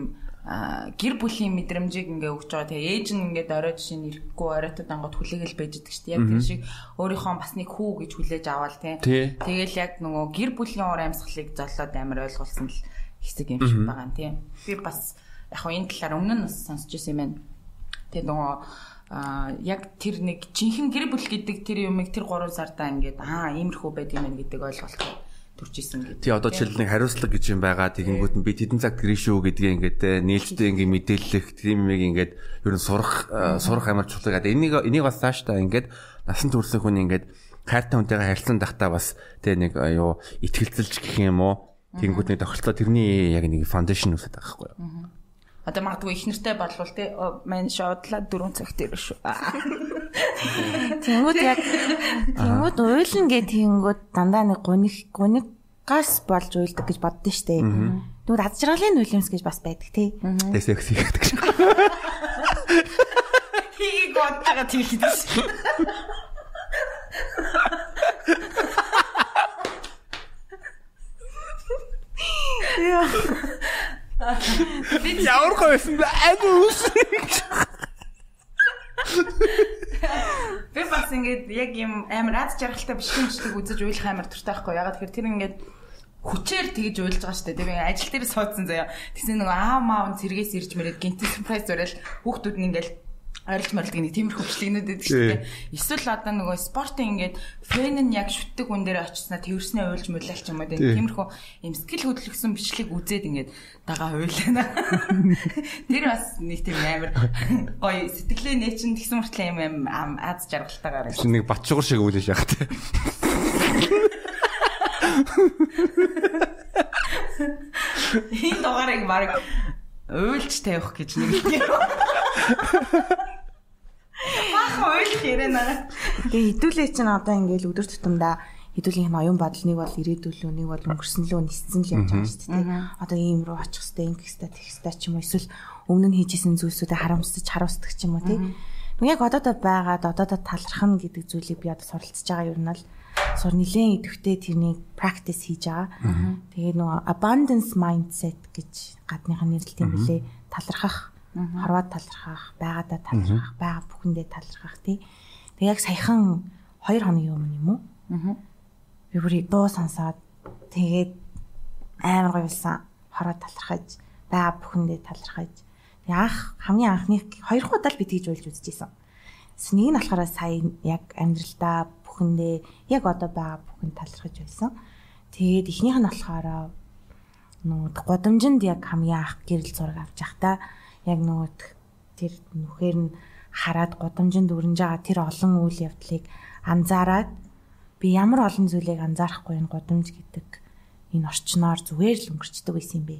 S3: гэр бүлийн мэдрэмжийг ингээ өгч байгаа. Тэгээ ээж нь ингээд орой жишээ нь ирэхгүй оройтод ангууд хүлээгэл байж идэг шүү дээ. Яг тэр шиг өөрийнхөө бас нэг хүү гэж хүлээж аваал тий. Тэгэл яг нөгөө гэр бүлийн уур амьсгалыг золоод амар ойлгуулсан л хэсэг юм шиг байгаа юм тий. Би бас яг энэ талаар өмнө нь бас сонсч ирсэн юм байна. Тэгээ нөгөө а яг тэр нэг жинхэнэ гэр бүл гэдэг тэр юмыг тэр 3 сардаа ингээд аа иймэрхүү байд юм байна гэдэг ойлголт төрчихсэн гэдэг.
S2: Тий одоо жишээл нэг хариуцлага гэж юм байгаа тэгэнгүүт нь би тэдэн цаг гэрээ шүү гэдгийг ингээд нээлттэй ингээд мэдээлэх тийм юм ингээд ер нь сурах сурах амар чухал гэдэг. Энийг энийг бас цааш та ингээд насан туршсан хүн ингээд хайртай хүнтэйгээ харилцан дахтаа бас тий нэг юу итгэлцэлж гэх юм уу. Тэнгүүд нэг тохиролцоо тэрний яг нэг фаундейшн үсэт байгаа байхгүй юу.
S3: Одоо магадгүй их нэртэй болвол те мань шоудлаа 4 цагт ирэх шүү.
S4: Тэнгүүд яг тэнгүүд уйлна гэх тэнгүүд дандаа нэг гуник гуникгаас болж уйлдаг гэж боддөө штэ. Тэгвэл ад жаргалын нулимс гэж бас байдаг тий.
S2: Тэ секси гэдэг шиг.
S3: Хийг бодтага тийхдэг шүү.
S4: Яа.
S2: Би ямар гоёсэн бэ? Агуус.
S3: Би бас ингээд яг юм амар аз жаргалтай бишгэмжлэг үзэж уйлах амар туртай байхгүй. Ягаад гэхээр тэр ингээд хүчээр тэгж уйлж байгаа дээ. Тэгээ ажил дээр суудсан заяа. Тэгсэн нэг аа маав цэргээс ирж мэрээд гинт сюрприз уриал хүүхдүүд нь ингээд ойрлж морилдаг нэг тиймэрхүү хөшлөгнүүд байдаг шүү дээ. Эсвэл одоо нөгөө спортын ингээд фэн нь яг шүтдэг хүн дээр очснаа тэрснээ уйлж мөлөөлч юм уу тиймэрхүү юм сэтгэл хөдлөсөн бичлэг үзээд ингээд дагаа уйлана. <laughs> Тэр бас нэг тийм амар гоё сэтгэлээ нээчин тэгсэн мөртлөө юм аз жаргалтайгаар.
S2: Нэг батчуур шиг үлээж яах те.
S3: Энэ дугаарыг баг уйлж тавих гэж нэг юм. <laughs> Баахан ойлох ярина.
S4: Тэгээ хідүүлээ чинь одоо ингээл өдөр тутамдаа хэдүүлийн юм аюун бодол нэг бол ирээдүйлөө нэг бол өнгөрсөн лөө ниссэн л явж байгаа шүү дээ. Одоо ийм рүү очих хэвээр ингэх хэвээр тех хэвээр ч юм уу эсвэл өмнө нь хийжсэн зүйлсүүдээ харамсаж харуулдаг ч юм уу тий. Яг одоодоо байгаад одоодоо талархна гэдэг зүйлийг би одоо суралцж байгаа юм нь сур нилээн идэвхтэй тэрний practice хийж байгаа. Тэгээд нөгөө abundance mindset гэж гадныхаа нэрлэлт юм билээ. Талархах Хорвоод талархах, байгаадаа талархах, байгаа бүхэндээ талархах тий. Тэг яг саяхан 2 хоногийн өмнө юм уу?
S3: Аа.
S4: Би бүр дуу сонсоод тэгээд амар гоёлсан. Хороод талархаж, байгаа бүхэндээ талархаж. Тэг анх хамгийн анхны хоёр дахь удаа л би тэгж уйлж үзчихсэн. Нэг нь болохоор сая яг амьдралдаа бүхэндээ яг одоо байгаа бүхэнд талархаж байсан. Тэгээд эхнийх нь болохоор нөгөө годамжинд яг хамгийн анх гэрэл зураг авч явахдаа яг нөгөө тэр нүхээр нь хараад годамжинд өрнж байгаа тэр олон үйл явдлыг анзаараад би ямар олон зүйлийг анзаарахгүй энэ годамж гэдэг энэ орчноор зүгээр л өнгөрчдөг байсан юм бэ.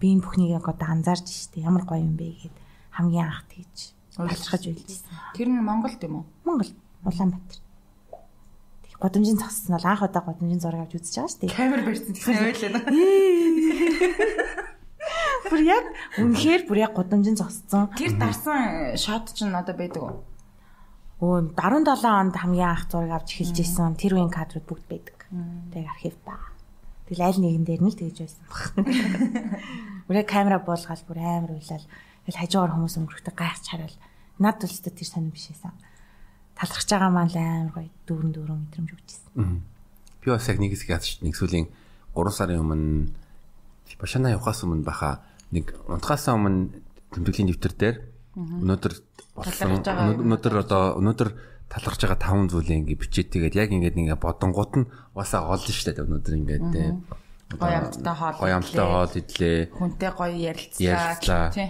S4: Би энэ бүхнийг яг одоо анзаарч штэ ямар гоё юм бэ гэд хамгийн анх тэгж талархаж үйлжсэн.
S3: Тэр нь Монголд юм уу?
S4: Монгол Улаанбаатар. Годамжийн зогссон бол анх удаа годамжийн зураг авч үзэж байгаа штэ.
S3: Камер барьсан гэсэн <laughs> ойлоо. <laughs>
S4: Бүр яг үнэхээр бүр яг годамжийн зогссон.
S3: Тэр дарсан шот ч одоо байдаг уу?
S4: Өө 17 онд хамгийн анх зураг авч эхэлж исэн. Тэр үеийн кадрууд бүгд байдаг. Тэг архив байгаа. Тэгэл аль нэгэн дээр нь л тэгж байсан баг. <laughs> Бүрээ камера буулгаад бүр амар уйлал. Тэгэл хажуугаар хүмүүс өнгөрөхтэй гайхаж хараад над тулстай тэр сонир биш байсан. Талархаж байгаа маань л амар гоё дүүрэн дүүрэн мэдрэмж өгчээсэн.
S2: Би бас яг нэг хэсэг ядч нэг сүүлийн 3 сарын өмнө Башана явахаас өмнө баха нэг унтахаас өмнө тэмдэглэлийн дэвтэр дээр өнөөдөр болсон өнөөдөр одоо өнөөдөр талархж байгаа таван зүйлээ ингээ бичээд тэгээд яг ингээд ингээ бодонгууд нь уусаа олно шүү дээ өнөөдөр ингээд те.
S3: Гоё амттай хоол
S2: гоё амттай хоол идлээ.
S3: Хүнтэй гоё ярилцлаа
S2: тий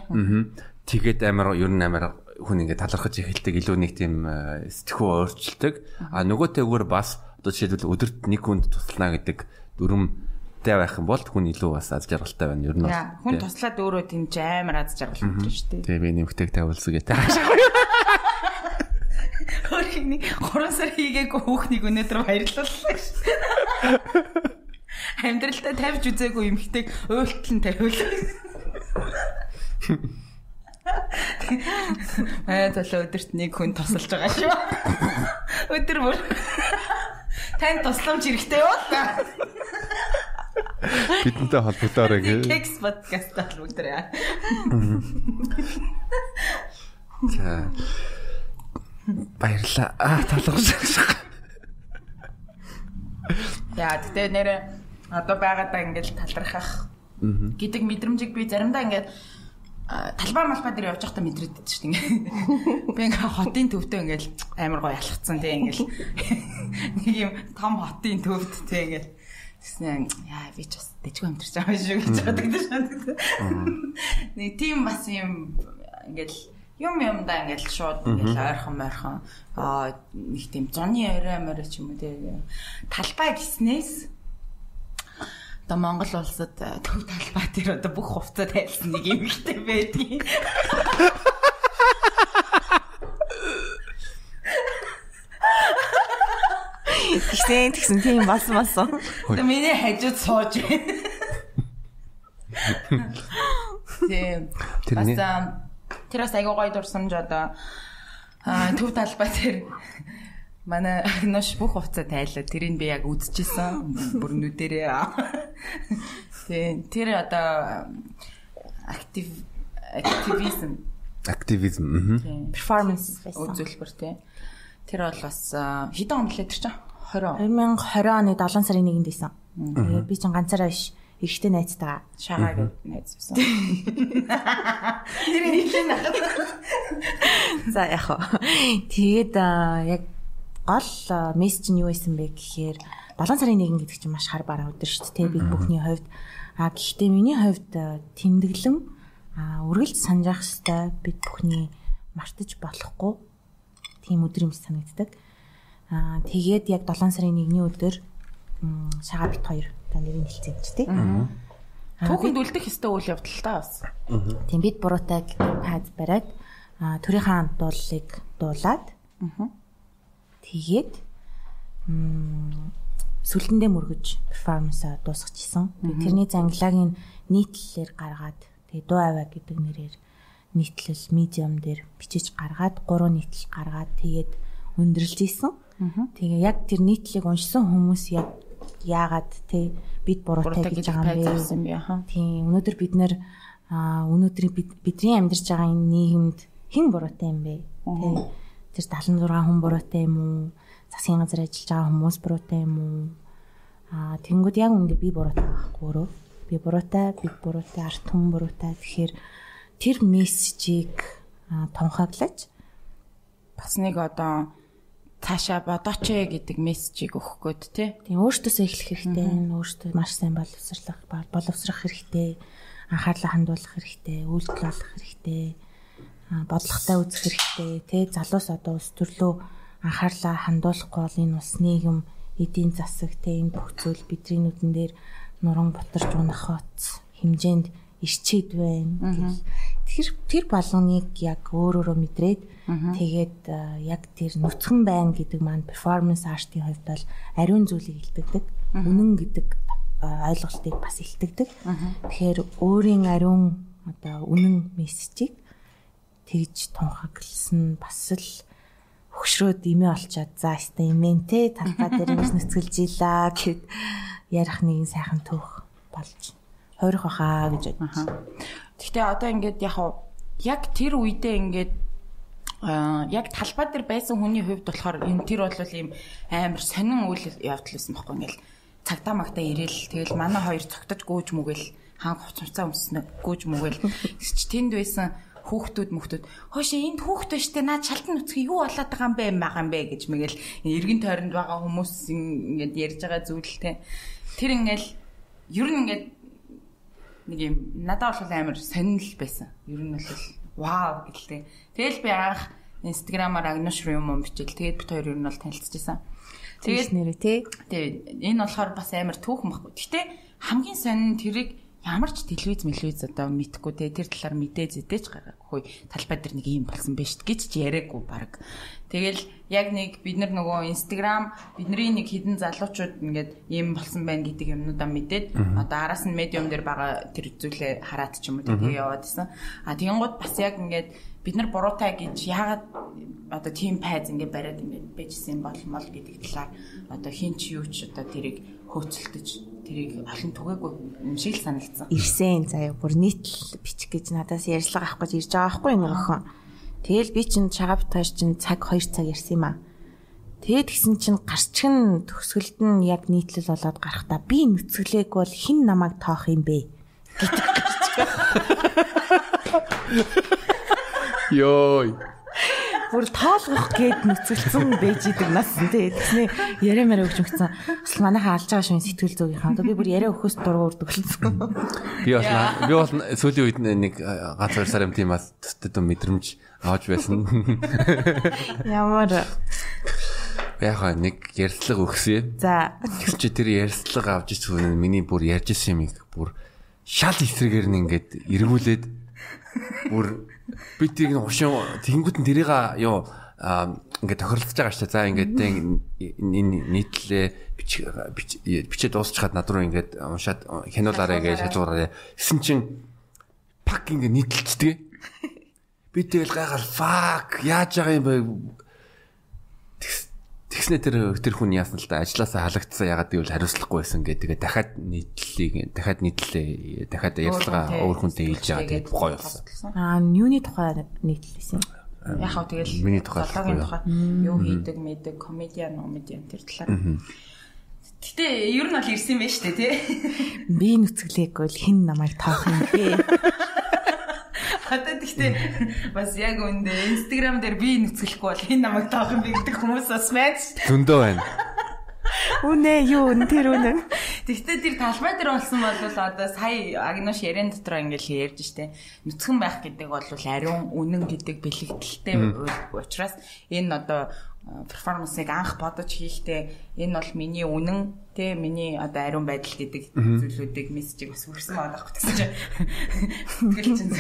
S2: тэгээд амар ер нь амар хүн ингээ талархаж эхэлдэг илүү нэг тийм сэтгхүү өөрчлөлтөг. А нөгөөтэйгөр бас одоо жишээлбэл өдөрт нэг хүнд туслана гэдэг дүрм тэй байх юм бол хүн илүү бас аз жаргалтай байна. Ер нь
S3: хүн туслаад өөрөө тийм ч амар аз жаргал өгч шүү дээ.
S2: Тэгээ би нэмэгтэйг тавилсаг гэдэг. <laughs>
S3: Хөрхний 3 сар хийгээгүй хүүхнийг өнөөдөр баярлууллаа шүү. Амьдралдаа тавьж үзээгүй эмхтэйг уйлтлан тавиулаа. Аа залуу өдөрт нэг хүн тусалж байгаа шүү. Өдөр бүр тань тусламж хэрэгтэй юу?
S2: Бидэнтэй холбогдоорой гэ.
S3: Кекс подкаст холбогдорой.
S2: За. Баярлаа. Аа байгаа.
S3: Яа, тэгтээ нэр одоо байгаадаа ингээд талархах гэдэг мэдрэмжийг би заримдаа ингээд талбай малбай дээр явж байхдаа мэдрээд байдаг шүү дээ. Би ингээ хотын төвдөө ингээл амар гоё алхацсан тий ингээл нэг юм том хотын төвд тий ингээл Тэснэ яа би ч бас дэжгүй амтарч байгаа шүү гэж боддог шүү. Нэг тийм бас юм ингээл юм юмдаа ингээл шууд ингээл ойрхон мойрхон. Аа нэг тийм зуны орой морой ч юм уу тий талбай гиснээс одоо Монгол улсад төв талбай дээр одоо бүх хувцас тайлсан нэг юм ихтэй байдгийг <laughs>
S4: Тэгсэн тэгсэн тийм бас бас.
S3: Тэгээ миний хажууд сууж байна. Тийм. Бас тэр бас аягүй гоё дурсамж одоо төв талбай дээр манай нош бүх хувцас тайлаа. Тэрийг би яг үзчихсэн. Бүр нүдэрээ. Тийм. Тэр одоо актив активизм
S2: активизм
S4: performance
S3: үзүүлбэр тийм. Тэр бол бас хэдэн он лээ тэр чинь 20
S4: 2020 оны 7 сарын 1-нд исэн. Тэгээд би чинь ганцаараа биш эрэгтэй найзтайгаа
S3: шагаа гэж найз байсан. Тэр нэг л нахад.
S4: За яг хоо. Тэгээд яг гол мессеж нь юу байсан бэ гэхээр 7 сарын 1 гэдэг чинь маш хар бараа өдөр шүү дээ. Бид бүхний хувьд а гэхдээ миний хувьд тэмдэглэн үргэлж санджаах хэвээр бид бүхний мартаж болохгүй тийм өдөр юм санагддаг. Аа тэгээд яг 7 сарын 1-ний өдөр шагаа бит хоёр та нэрийг хэлсэн юм чи тий.
S3: Түүхэнд үлдэх ёстой үйл явдал та бас.
S4: Тийм бид буруутай пад бариад төрийнхаа дуулыг дуулаад тэгээд сүлдэндээ мөргөж перформанс дуусгачихсан. Тэрний зангилагын нийтлэлээр гаргаад тэгээд дуу аваа гэдэг нэрээр нийтлэл медиум дээр бичиж гаргаад гурван нийтлэл гаргаад тэгээд өндөрлж исэн. Тэгээ яг тэр нийтлэг уншсан хүмүүс яг яагаад те бид буруутай гэж байгаа юм бэ? Тийм өнөөдөр бид нэр Аа өнөөдрийн бидний амьдарч байгаа энэ нийгэмд хэн буруутай юм бэ? Тэ тэр 76 хүн буруутай юм уу? Засгийн газар ажиллаж байгаа хүмүүс буруутай юм уу? Аа тэнгууд яг үндэ би буруутай байхгүй өөрөө. Би буруутай, би буруутай, арт хүн буруутай. Тэгэхээр тэр мессежийг тунхаглаж
S3: бас нэг одоо цаашаа бодооч ээ гэдэг мессежийг өгөх гээд тий.
S4: Тийм өөртөөсөө эхлэх хэрэгтэй. Өөртөө маш сайн боловсрлах боловсрох хэрэгтэй. Анхаарлаа хандуулах хэрэгтэй. Үйлдэл олох хэрэгтэй. Бодлоготой үзэх хэрэгтэй. Тэ залуус одоо ус төрлөө анхаарлаа хандуулахгүй бол энэ ус нийгэм эдийн засаг тэ энэ бүх зүйл бидний нүдэн дээр нуран бутарч унах хоц хэмжээнд ирчээд байна. Тэр тэр болгоныг яг өөрөөрөө мэдрээд тэгээд яг тэр нүцгэн байна гэдэг маань перформанс артын хувьд бол ариун зүйлийг илтгэдэг. Үнэн гэдэг ойлголтыг бас илтгэдэг. Тэгэхээр өөрийн ариун одоо үнэн мессежийг тэгж тунхагласан бас л хөшрөөд имээ олчаад за яста имэн те талбай дээр ингэж нүцгэлж ийла гэд ярих нэгэн сайхан төөх болж хойрох баха гэж бодсон.
S3: Гэхдээ одоо ингээд яг яг тэр үедээ ингээд яг талбай дээр байсан хүний хувьд болохоор энэ тэр бол ийм амар сонин үйл явдал байсан байхгүй ингээл цагтаа магтаа ирээл тэгэл манай хоёр цогтож гүйж мүгэл хаан хуцамцаа өмснө гүйж мүгэл чи тэнд байсан хүүхдүүд мөхтүүд хөөш энд хүүхдүүд штэ наад шалтан нүцгий юу болоод байгаа юм бэ байгаа юм бэ? гэж мэгэл эргэн тойронд байгаа хүмүүс ингээд ярьж байгаа зүйлтэй тэр ингээл ер нь ингээд нэг юм надад бол амар сонирхол байсан. Ер нь бол вау гэлтэй. Тэгэл би анх инстаграмаар агнуш юм юм бичээл тэгээд бит хоёр ер нь бол танилцчихсан.
S4: Тэгээд нэрээ тий.
S3: Тэгээд энэ болохоор бас амар түүхэн баггүй. Гэтэ хамгийн сонин тэрийг ямар ч телевиз мэлвиз одоо мэдхгүй те тэр талаар мэдээ зэдэж гаргахгүй талбай дээр нэг юм болсон байж гэж ч яриаггүй баг. Тэгэл яг нэг бид нар нөгөө инстаграм бидний нэг хідэн залуучууд ингээд юм болсон байна гэдэг юмнуудаа мэдээд одоо араас нь медиум дээр байгаа тэр зүйлээ хараад ч юм уу тэгээ яваадсэн. А тэгэнгუთ бас яг ингээд бид нар буруутай гэж яагаад одоо тим пайз ингээд бариад ингээд байжсэн болмол гэдэг талаар одоо хин ч юу ч одоо тэрийг хөөцөлдөж тэрийг олон түгээгүй юм шиг л санагдсан.
S4: Ирсэн заяа бүр нийтл бичих гэж надаас ярьцлага авах гэж ирж байгаа байхгүй нэг охин. Тэгэл би чинь чагав тааш чинь цаг 2 цаг ярьсан юм аа. Тэгээд гисэн чинь гарчгэн төгсгөлд нь яг нийтлэл болоод гарахдаа би нүцгэлээг бол хэн намайг тоох юм бэ? <laughs> <laughs>
S2: Йой
S4: бүр тоолгох гээд нүцгэлцэн байж идэг нас тий. Тэгснэ яриа мэрэ өгч өгсөн. Асал манайхаа алж байгаа шин сэтгэл зүгийнхаа. Одоо би бүр яриа өгөхөөс дургуур төглөсөн.
S2: Би бол би бол сүүлийн үед нэг ганц хоёр сар юм тийм бас төстэй дүн мэдрэмж авч байсан. <laughs>
S4: Ямар
S2: Яг нэг ярьцлага өгсөн.
S4: За.
S2: Тэгсэн чи тэр ярьцлага авч ирсэн миний бүр ярьж исэн юм бүр шал эсрэгээр нь ингээд эргүүлээд бүр би тийг хушин тэнгууд нь тэрийг юу ингээд тохиролцож байгаа шүү. За ингээд энэ нийтлээ бичээд дуусчихад над руу ингээд уншаад хянуулаарэ гэж хажуураарэ. Гэсэн чин пак ингээд нийтэлцдэг. Би тэгэл гайхал fuck яаж байгаа юм бэ? Тэгснэ тэр тэр хүн яасан л да ажилласаа халагдсан ягаад гэвэл хариуцлахгүй байсан гэдэг. Тэгээ дахиад нийтлэлийг дахиад нийтлэлээ дахиад ярьцлага өөр хүнтэй хийж байгаа тэгээд гоё болсон.
S4: Аа юуны тухай нийтлэлсэн юм?
S3: Яг хаа тэгэл
S2: миний тухай
S3: тухай юу хийдэг мэдэг комедиан комедиан тэр талаар. Гэтэ ер нь бол ирсэн байж тээ тий.
S4: Би нүцгэлээгүй л хэн намайг таах юм бэ? <laughs>
S3: Одоо тэгтээ бас яг үндэ Instagram дээр би нүцгэлэхгүй бол энэ намайг таах юм би гэдэг хүмүүс бас байж.
S2: Зөндөө байна.
S4: Үнэ юу н тэр үнэ.
S3: Тэгтээ тэр талбай дээр болсон бол одоо сая Агнош ярен дотор ингээл ярьж штэ. Нүцгэн байх гэдэг бол ариун үнэн гэдэг бэлэгдэлтэй учраас энэ одоо перформансыг анх бодож хийхдээ энэ бол миний үнэн те миний одоо ариун байдал гэдэг зүйлүүдийг мессежийг бас байгаа байхгүй гэсэн чинь. Тэгэл чинь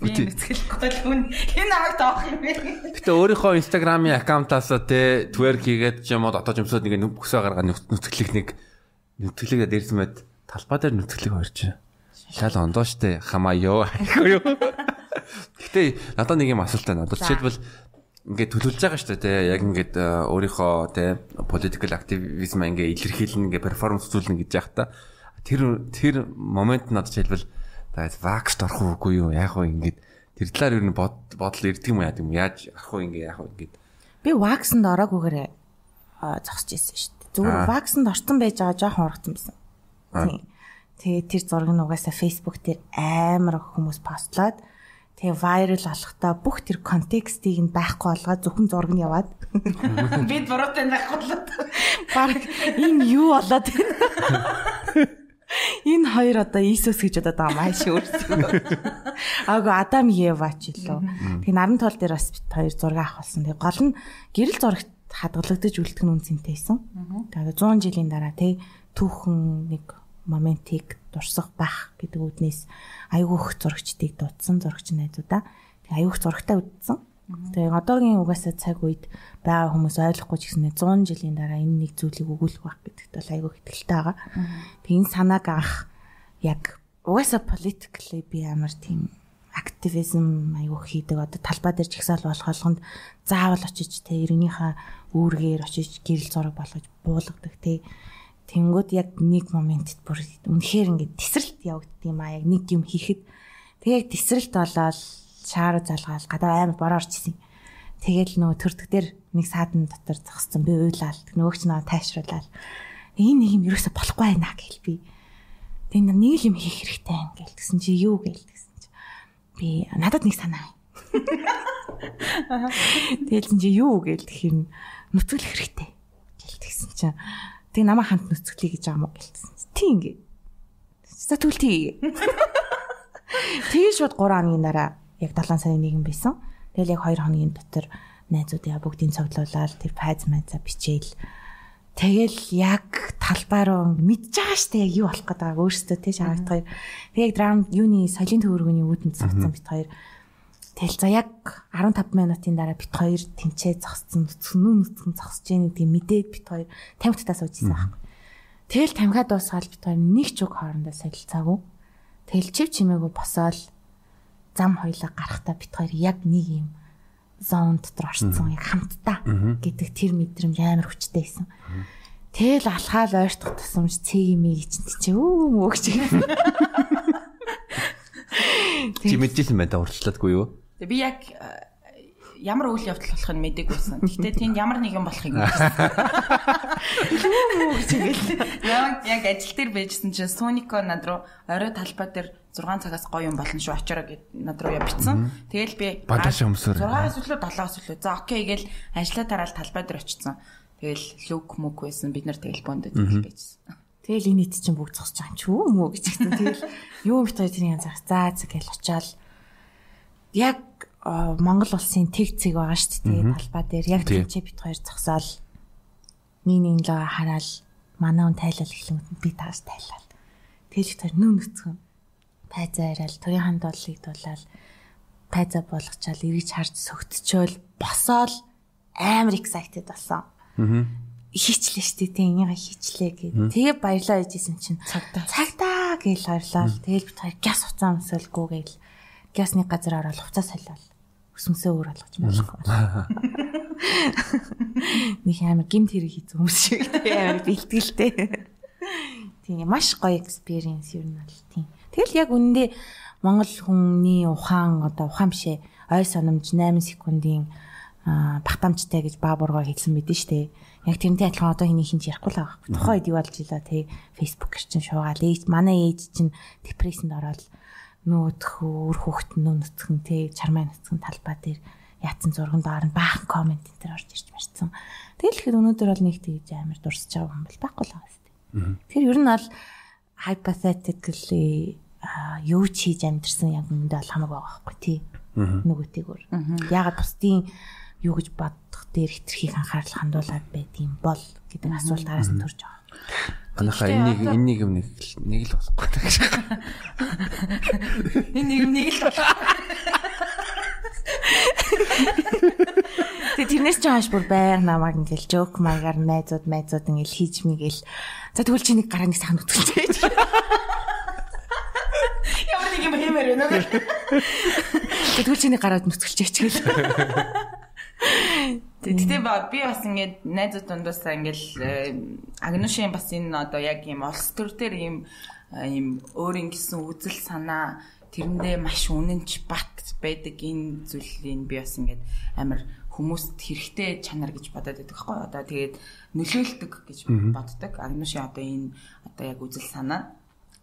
S3: би мэсгэлэхгүй л хүн. Энэ аваад таах юм бэ?
S2: Гэтэ өөрийнхөө инстаграмын аккаунтаас те тверк хийгээд ч юм уу дотоод юмсууд нэг нүксөө гаргаад нүцгэлэг нэг нүцгэлэгээ дээрсэн мэд талбай дээр нүцгэлэг хоёр чинь шал ондоо штэ. Хамаа ёо. Айгүй юу Гэтэ надад нэг юм асуулт байна. Одоо жишээлбэл ингээд төлөвлөж байгаа шүү дээ яг ингээд э, өөрийнхөө тий political activism ингээ илэрхийлнэ ингээ перформанс үзүүлнэ гэж яах та тэр тэр момент надад хэлбэл Тэгээд вакс орох уугүй юу? Яг уу ингээд тэр талаар ер нь бодол ирдэг юм яа гэм яаж арах уу ингээ яг уу ингээд
S4: Би ваксанд ороогүйгээр зогсож ирсэн шүү дээ. Зүгээр ваксанд орсон байж байгаа жоохон урагцсан байсан. Тийм. Тэгээ тэр зураг нь угаасаа Facebook дээр амар хүмүүс постлоод тэгээ viral болохдоо бүх тэр контекстийг нь байхгүй болгоод зөвхөн зураг нь яваад <laughs>
S3: бид буруутай байхгүй болоод
S4: баг энэ юу болоод Энэ хоёр одоо Иесус гэж одоо байгаа маш өөрсдөө. Аагүй Адам Ева ч илүү. Тэгээ наран тол дээр бас бит хоёр зураг авах болсон. Тэгээ гол нь гэрэл зурагт хадгалагдаж үлдэх нь үнцэнтэйсэн. Тэгээ 100 жилийн дараа тий түүхэн нэг моментийг дурсах байх гэдэг үднээс айгүйх зурагчдыг дуудсан зурагч найзуудаа. Тэгээ айгүйх зурагтаа үдсэн. Тэгээ одоогийн угаасаа цаг үед байгаа хүмүүс ойлгохгүй ч гэсэн 100 жилийн дараа энэ нэг зүйлийг өгүүлэх байх гэдэгт бол айгүй ихтэлтэй байгаа. Тэгээ энэ санааг анх яг угаасаа politically би амар тийм активизм айгүй хийдэг одоо талбай дээр жигсаал болох болгонд заавал очиж те иргэнийхээ үүргээр очиж гэрэл зураг болгож буулгадаг те тэнгууд яг нэг моментэд бүр үнэхээр ингээд тесрэлт явагддаг юм а яг нэг юм хийхэд тэгээ тесрэлт болоод шаар залгаал гадаа амар бороо орчихсон. Тэгэл нөгөө төрдөг дээр нэг саадан дотор зогссон би уйлал нөгөөч наваа тайшруулаад энэ нэг юм ерөөсө болохгүй байна гэл би. Тэгээ нэг юм хийх хэрэгтэй юм гэл гэсэн чи юу гэл гэсэн чи би надад нэг санаа. <laughs> Тэгэл чи юу гэл тэгэхээр нүцгэлэх хэрэгтэй гэл тэгсэн чи тэг намаа хамт нүцгэлье гэж байгаа мó гэлсэн. Тийм гээ. За тэгвэл тий. <laughs> Тэгээ шууд 3 хоногийн дараа яг 7 сарын 1 байсан. Тэгэл яг 2 хоногийн дотор найзуудаа бүгдийг цуглуулаад тэр файз майза бичээл Тэгэл яг талбай руу мэдж байгаа штэ яг юу болох гэдэг өөрөөсөө тийш харагд хоёр. Тэг яг драм юуны соёлын төвөргөний үүдэнд зогссон бит хоёр. Тэгэл за яг 15 минутын дараа бит хоёр тэнцээ зогссон нүцгэн нүцгэн зогсож яах гэдгийг мэдээд бит хоёр тамхитаа суужсэн байхгүй. Тэгэл тамхиа дуусгаад бит хоёр нэг ч үг хоорондоо солилцаагүй. Тэгэл чив чимээгүй босоод зам хоёлаа гарахтаа бит хоёр яг нэг юм зон дотор орцсон яг хамтдаа гэдэг тэр мэдрэмж амар хүчтэй байсан. Тэгэл алхаал ойртох тусамж цэг юм ий чинь чи өө мөөгч.
S2: Чи мэдчихсэн байна да урчлаадгүй юу?
S3: Би яг ямар үйл явдал болохыг мэдэггүйсэн. Гэхдээ тэнд ямар нэгэн болохыг мэдсэн. Яг яг ажил дээр байжсэн чинь Сунико над руу орой талбай дээр 6 цагаас гоё юм болно шүү очоорой гэд над руу явчихсан. Тэгэл би
S2: бандаж өмсөр.
S3: 6-аас өглөө 7-аас өглөө. За окей гээл ажиллаа тараал талбай дээр очсон. Тэгэл лүк мүк байсан. Бид нар тэгэл тэгэл байжсэн.
S4: Тэгэл энэ ит чинь бүгд зогсож байгаа юм ч үү мүү гэж хэлсэн. Тэгэл юу бит хоёр тэрийн зах. За за гээл очаал. Яг Монгол улсын тэг цэг байгаа шүү дээ талбай дээр. Яг тийчээ бит хоёр зогсоол. Нэг нэг л хараал манай хүн тайлал эхлэн би таас тайлал. Тэгж тэр нөө нүцгэн тайзаа яриад төрийн ханд боллыг дуулаад тайзаа болгочаал эргэж харж сөгтчөөл босоол. Амар excited болсон. Аа хичлээ штэ тийм энийг хичлээ гэ. Тэгээ баярлаа гэжсэн чинь. Цагтаа цагтаа гээл баярлаа. Тэгэл бит хоёр гяс уцаа өмсөлгүй гээл гясны газар ороод уцаа солиол өсмөсөө өөр болгож болохгүй. Нэг амар гимт хэрэг хийсэн хүмүүс шиг амар бэлтгэлтэй. Тийм маш гоё experience юу нь бол тийм. Тэгэл яг үнэндээ Монгол хүний ухаан одоо ухаан бишээ ой санамж 8 секундын багтаамжтай гэж баабургаа хэлсэн мэдэн штэ. Яг тэрнтэй адилхан одоо хэний хинч ярихгүй л байгаа. Тухайн үед юу болж илаа те фейсбુક чинь шуугаал ээж манай ээж чинь депрессэнд ороод нөөдх өөр хүүхэд нөөцгөн те чармай нөөцгөн талбай дээр яатсан зурган доор нь баахан комент энэ төр орж ирж марцсан. Тэгэл ихэд өнөөдөр бол нэг тэгж амар дурсаж байгаа юм бол байхгүй л байгаа юм. Тэгэхээр ер нь бол hypothetically юу ч хийж амьдрсан яг үүндээ бол хамаагүй байгаа байхгүй тий. Нөгөөтэйгөр. Ягаад бусдын юу гэж бодох дээр хитрхийг анхаарал хандуулаад байд юм бол гэдэг асуулт араас нь төрж байгаа.
S2: Манайха энийг энийг юм нэг нэг л болохгүй гэж.
S3: Энэ нэг нэг л болох.
S4: Тэг тэрнээс ч хааш бүр байг намайг ингээл жоок маягаар найзууд майзууд ингээл хийж мэгэл. За тэгвэл чи нэг гараа нэг сайхан үтгэлцээж.
S3: Ямар нэг юм хэмээр байна уу?
S4: Тэгвэл чи нэг гараад нүцгэлчээч гээл.
S3: Тэгтээ би бас ингээд найзууд дундаас ингээл агнушийн бас энэ одоо яг ийм улс төр дээр ийм ийм өөрийн гэсэн үзэл санаа тэрэндээ маш үнэнч бат байдаг энэ зүйлийг би бас ингээд амар хүмүүст хэрэгтэй чанар гэж бодоод байдаг байхгүй одоо тэгээд нөлөөлдөг гэж боддог. Агнуши одоо энэ одоо яг үзэл санаа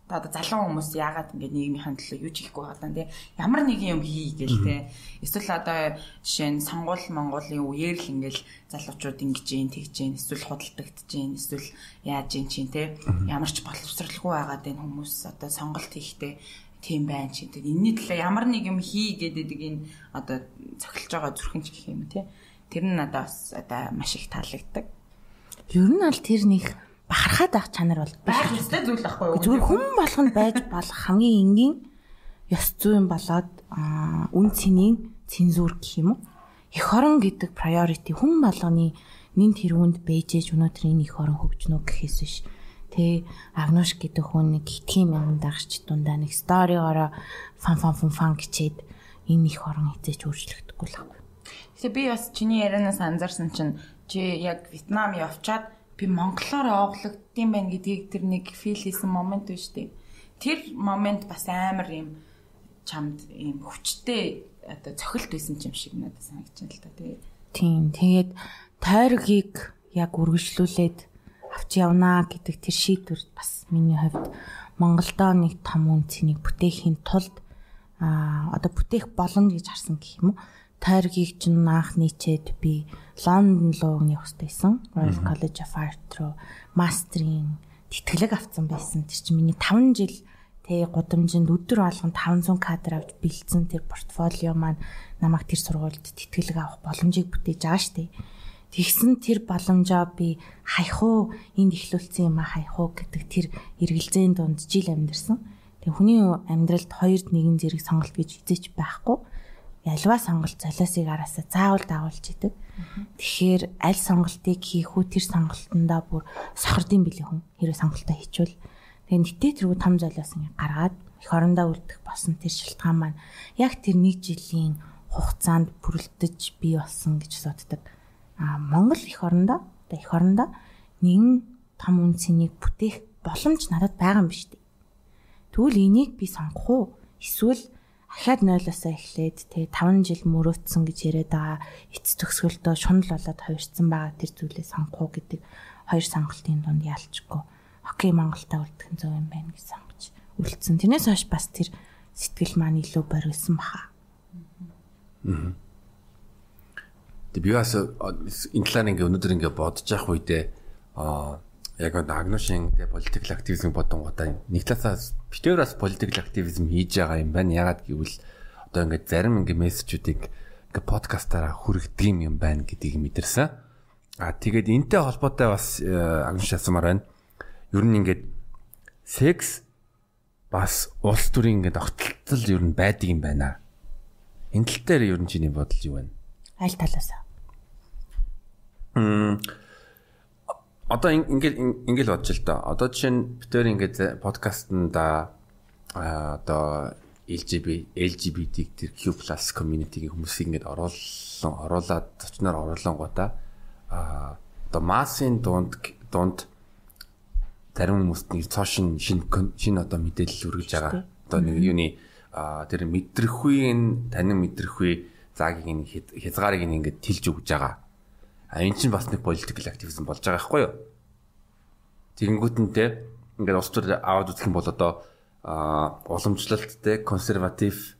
S3: одоо залуу хүмүүс яагаад ингэж нийгмийн төлөө юу ч хийхгүй байгаа даа ямар нэг юм хий гээл те эсвэл одоо жишээ нь сонгуул монголын үеэр л ингээл залуучууд ингэж юм тэгж юм эсвэл худалдагдж юм эсвэл яаж юм чинь те ямар ч боловсралгүй байгаад энэ хүмүүс одоо сонголт хийхдээ тийм байна чи тэгээд энэний төлөө ямар нэг юм хий гэдэг энэ одоо цохилж байгаа зүрхэн ч гэх юм те тэр нь надад бас одоо маш их таалагддаг.
S4: Ер нь аль тэр нэг бахархаад авах чанар бол
S3: байх ёстой зүйл байхгүй юу?
S4: Зүгээр хүн болгонд байж болох хамгийн энгийн ёс зүйн болоод үн цэнийн цензур гэх юм уу? Эх орон гэдэг priority хүн болгоны нин тэрүүнд бэжэж өнөөдөр энэ их орон хөгжнө гэхээс биш. Тэ агнуш гэдэг хүн нэг хитгэн мянган дагч дундаа нэг сторигоороо фан фан фан фан гэчээд энэ их орон хизээч өөрчлөгдөхгүй л байна.
S3: Тэгээ би бас чиний ярианаас анзаарсан чинь чи яг Вьетнам явчаад би монголоор оглогдсон байна гэдгийг тэр нэг фил хийсэн момент биш үү? Тэр момент бас амар юм чамд ийм хүчтэй одоо цохилт байсан юм шиг надад санагдчихсан л та тий.
S4: Тийм. Тэгээд тойргийг яг үргэлжлүүлээд авч явнаа гэдэг тэр шийдвэр бас миний хувьд Монголдоо нэг том үнцнийг бүтээхийн тулд а одоо бүтээх боломж гэж харсан гэх юм уу? Тойргийг ч наах нийцээд би Лондон руу явах хэрэгтэйсэн. Royal College of Art руу мастрын тэтгэлэг авсан байсан. Тэр чинь миний 5 жил тэг гудамжинд өдөр болгон 500 кадр авч бэлдсэн тэр портфолио маань намайг тэр сургуульд тэтгэлэг авах боломжийг бүтээж байгаа штэ. Тэгсэн тэр боломжоо би хаях уу энд ихлүүлсэн юм а хаях уу гэдэг тэр эргэлзээний дунд жил амьдэрсэн. Тэг хүний амьдралд хоёрд нэгэн зэрэг сонголт гэж хизээч байхгүй ялва сонголт золиосыг араасаа заавал дагуулж идэг. Тэгэхээр аль сонголтыг хийх үү тэр сонголтондоо бүр сохордсон билээ хүн. Хэрэв сонголтоо хийчихвэл тэгээ нэтээ тэргүй том золиос ингэ гаргаад эх орондоо үлдэх болсон тэр шалтгаан маань яг тэр нэг жилийн хугацаанд бүрэлдэж бий болсон гэж боддог. А Монгол эх орондоо одоо эх орондоо нэгэн том үнцнийг бүтээх боломж надад байгаа юм биш үү? Тэгвэл энийг би сонгох уу? Эсвэл ахаад нойлоосоо эхлээд тэгээ 5 жил мөрөөдсөн гэж яриад байгаа эц төгсгөлдөө шунал болоод хувирсан байгаа тэр зүйлээ сонгох гэдэг хоёр сонголтын дунд ялчгүй окей Монголтаа үлдэх зөв юм байна гэж сонгож үлдсэн. Тэрнээс хойш бас тэр сэтгэл маань илүү борилсан баха.
S2: Аа. Тэг би бас энэ талаар ингээ өнөөдөр ингээ бодож явах үедээ аа яг агношин тэ политикл активизм бодонгуудаа нэг талаас битээр бас политикл активизм хийж байгаа юм байна. Ягаад гэвэл одоо ингээд зарим ингээ мессежүүдийг ингээ подкастаараа хүргэдэг юм байна гэдгийг мэдэрсэн. А тэгээд энтэй холбоотой бас э, агнш асуумаар байна. Ер нь ингээд секс бас улс төрийн ингээд огтлтол ер нь байдаг юм байна. Энэ тал дээр ер нь чиний бодол юу вэ?
S4: Аль талаас?
S2: Мм одоо ингээд ингээд бодож л доо. Одоо жишээ нь битээр ингээд подкастнда одоо LGBT LGBT тэр Q+ community-гийн хүмүүсийг ингээд оруулсан оруулаад зочноор оруулангуудаа а одоо массын дунд дунд зарим хүмүүст нэг цоошин шин шин одоо мэдээлэл үргэлж байгаа. Одоо нэг юуны тэр мэдрэхүйн танин мэдрэхүй заагийг нэг хязгаарыг ингээд тэлж өгж байгаа А эн чинь бас нэг political activism болж байгаа байхгүй юу? Тэгэнгүүтэнтэй ингээд улс төр аваад үзэх юм бол одоо уламжлалттай консерватив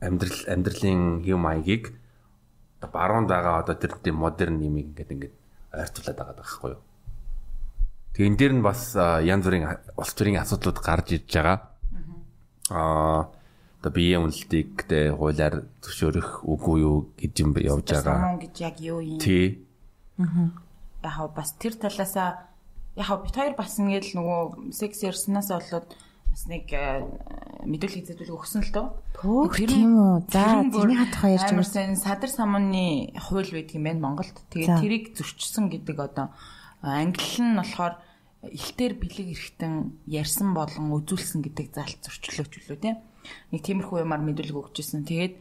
S2: амьдрал амьдралын юм маягийг одоо баруунд байгаа одоо тэр тийм модерн юм ингээд ингээд ойртуулад байгаа байхгүй юу? Тэгээ энэ дээр нь бас янз бүрийн улс төрийн асуудлууд гарч ирж байгаа. Аа одоо биеийн үнэлтийг тэ хуулиар зөвшөөрөх үгүй юу гэж юм явж байгаа.
S3: Санаа гэж яг юу юм?
S2: Тий.
S3: Аа. Яг бас тэр талаасаа яг бит хоёр бас ингээд нөгөө секс ярьснаас болоод бас нэг э, мэдүүлэг зэдүүлэг өгсөн л дөө.
S4: Төөх тийм үү. За тэрний хатах ярьж
S3: байсан садар самууны хууль байдаг юм байна Монголд. Тэгээд тэрийг зөрчсөн гэдэг одоо англи нь болохоор илтээр бэлэг эрэхтэн ярьсан болон үзүүлсэн гэдэг заалт зөрчлөөч үлээ тийм нэг тиймэрхүү юмар мэдүүлэг өгчээсэн. Тэгээд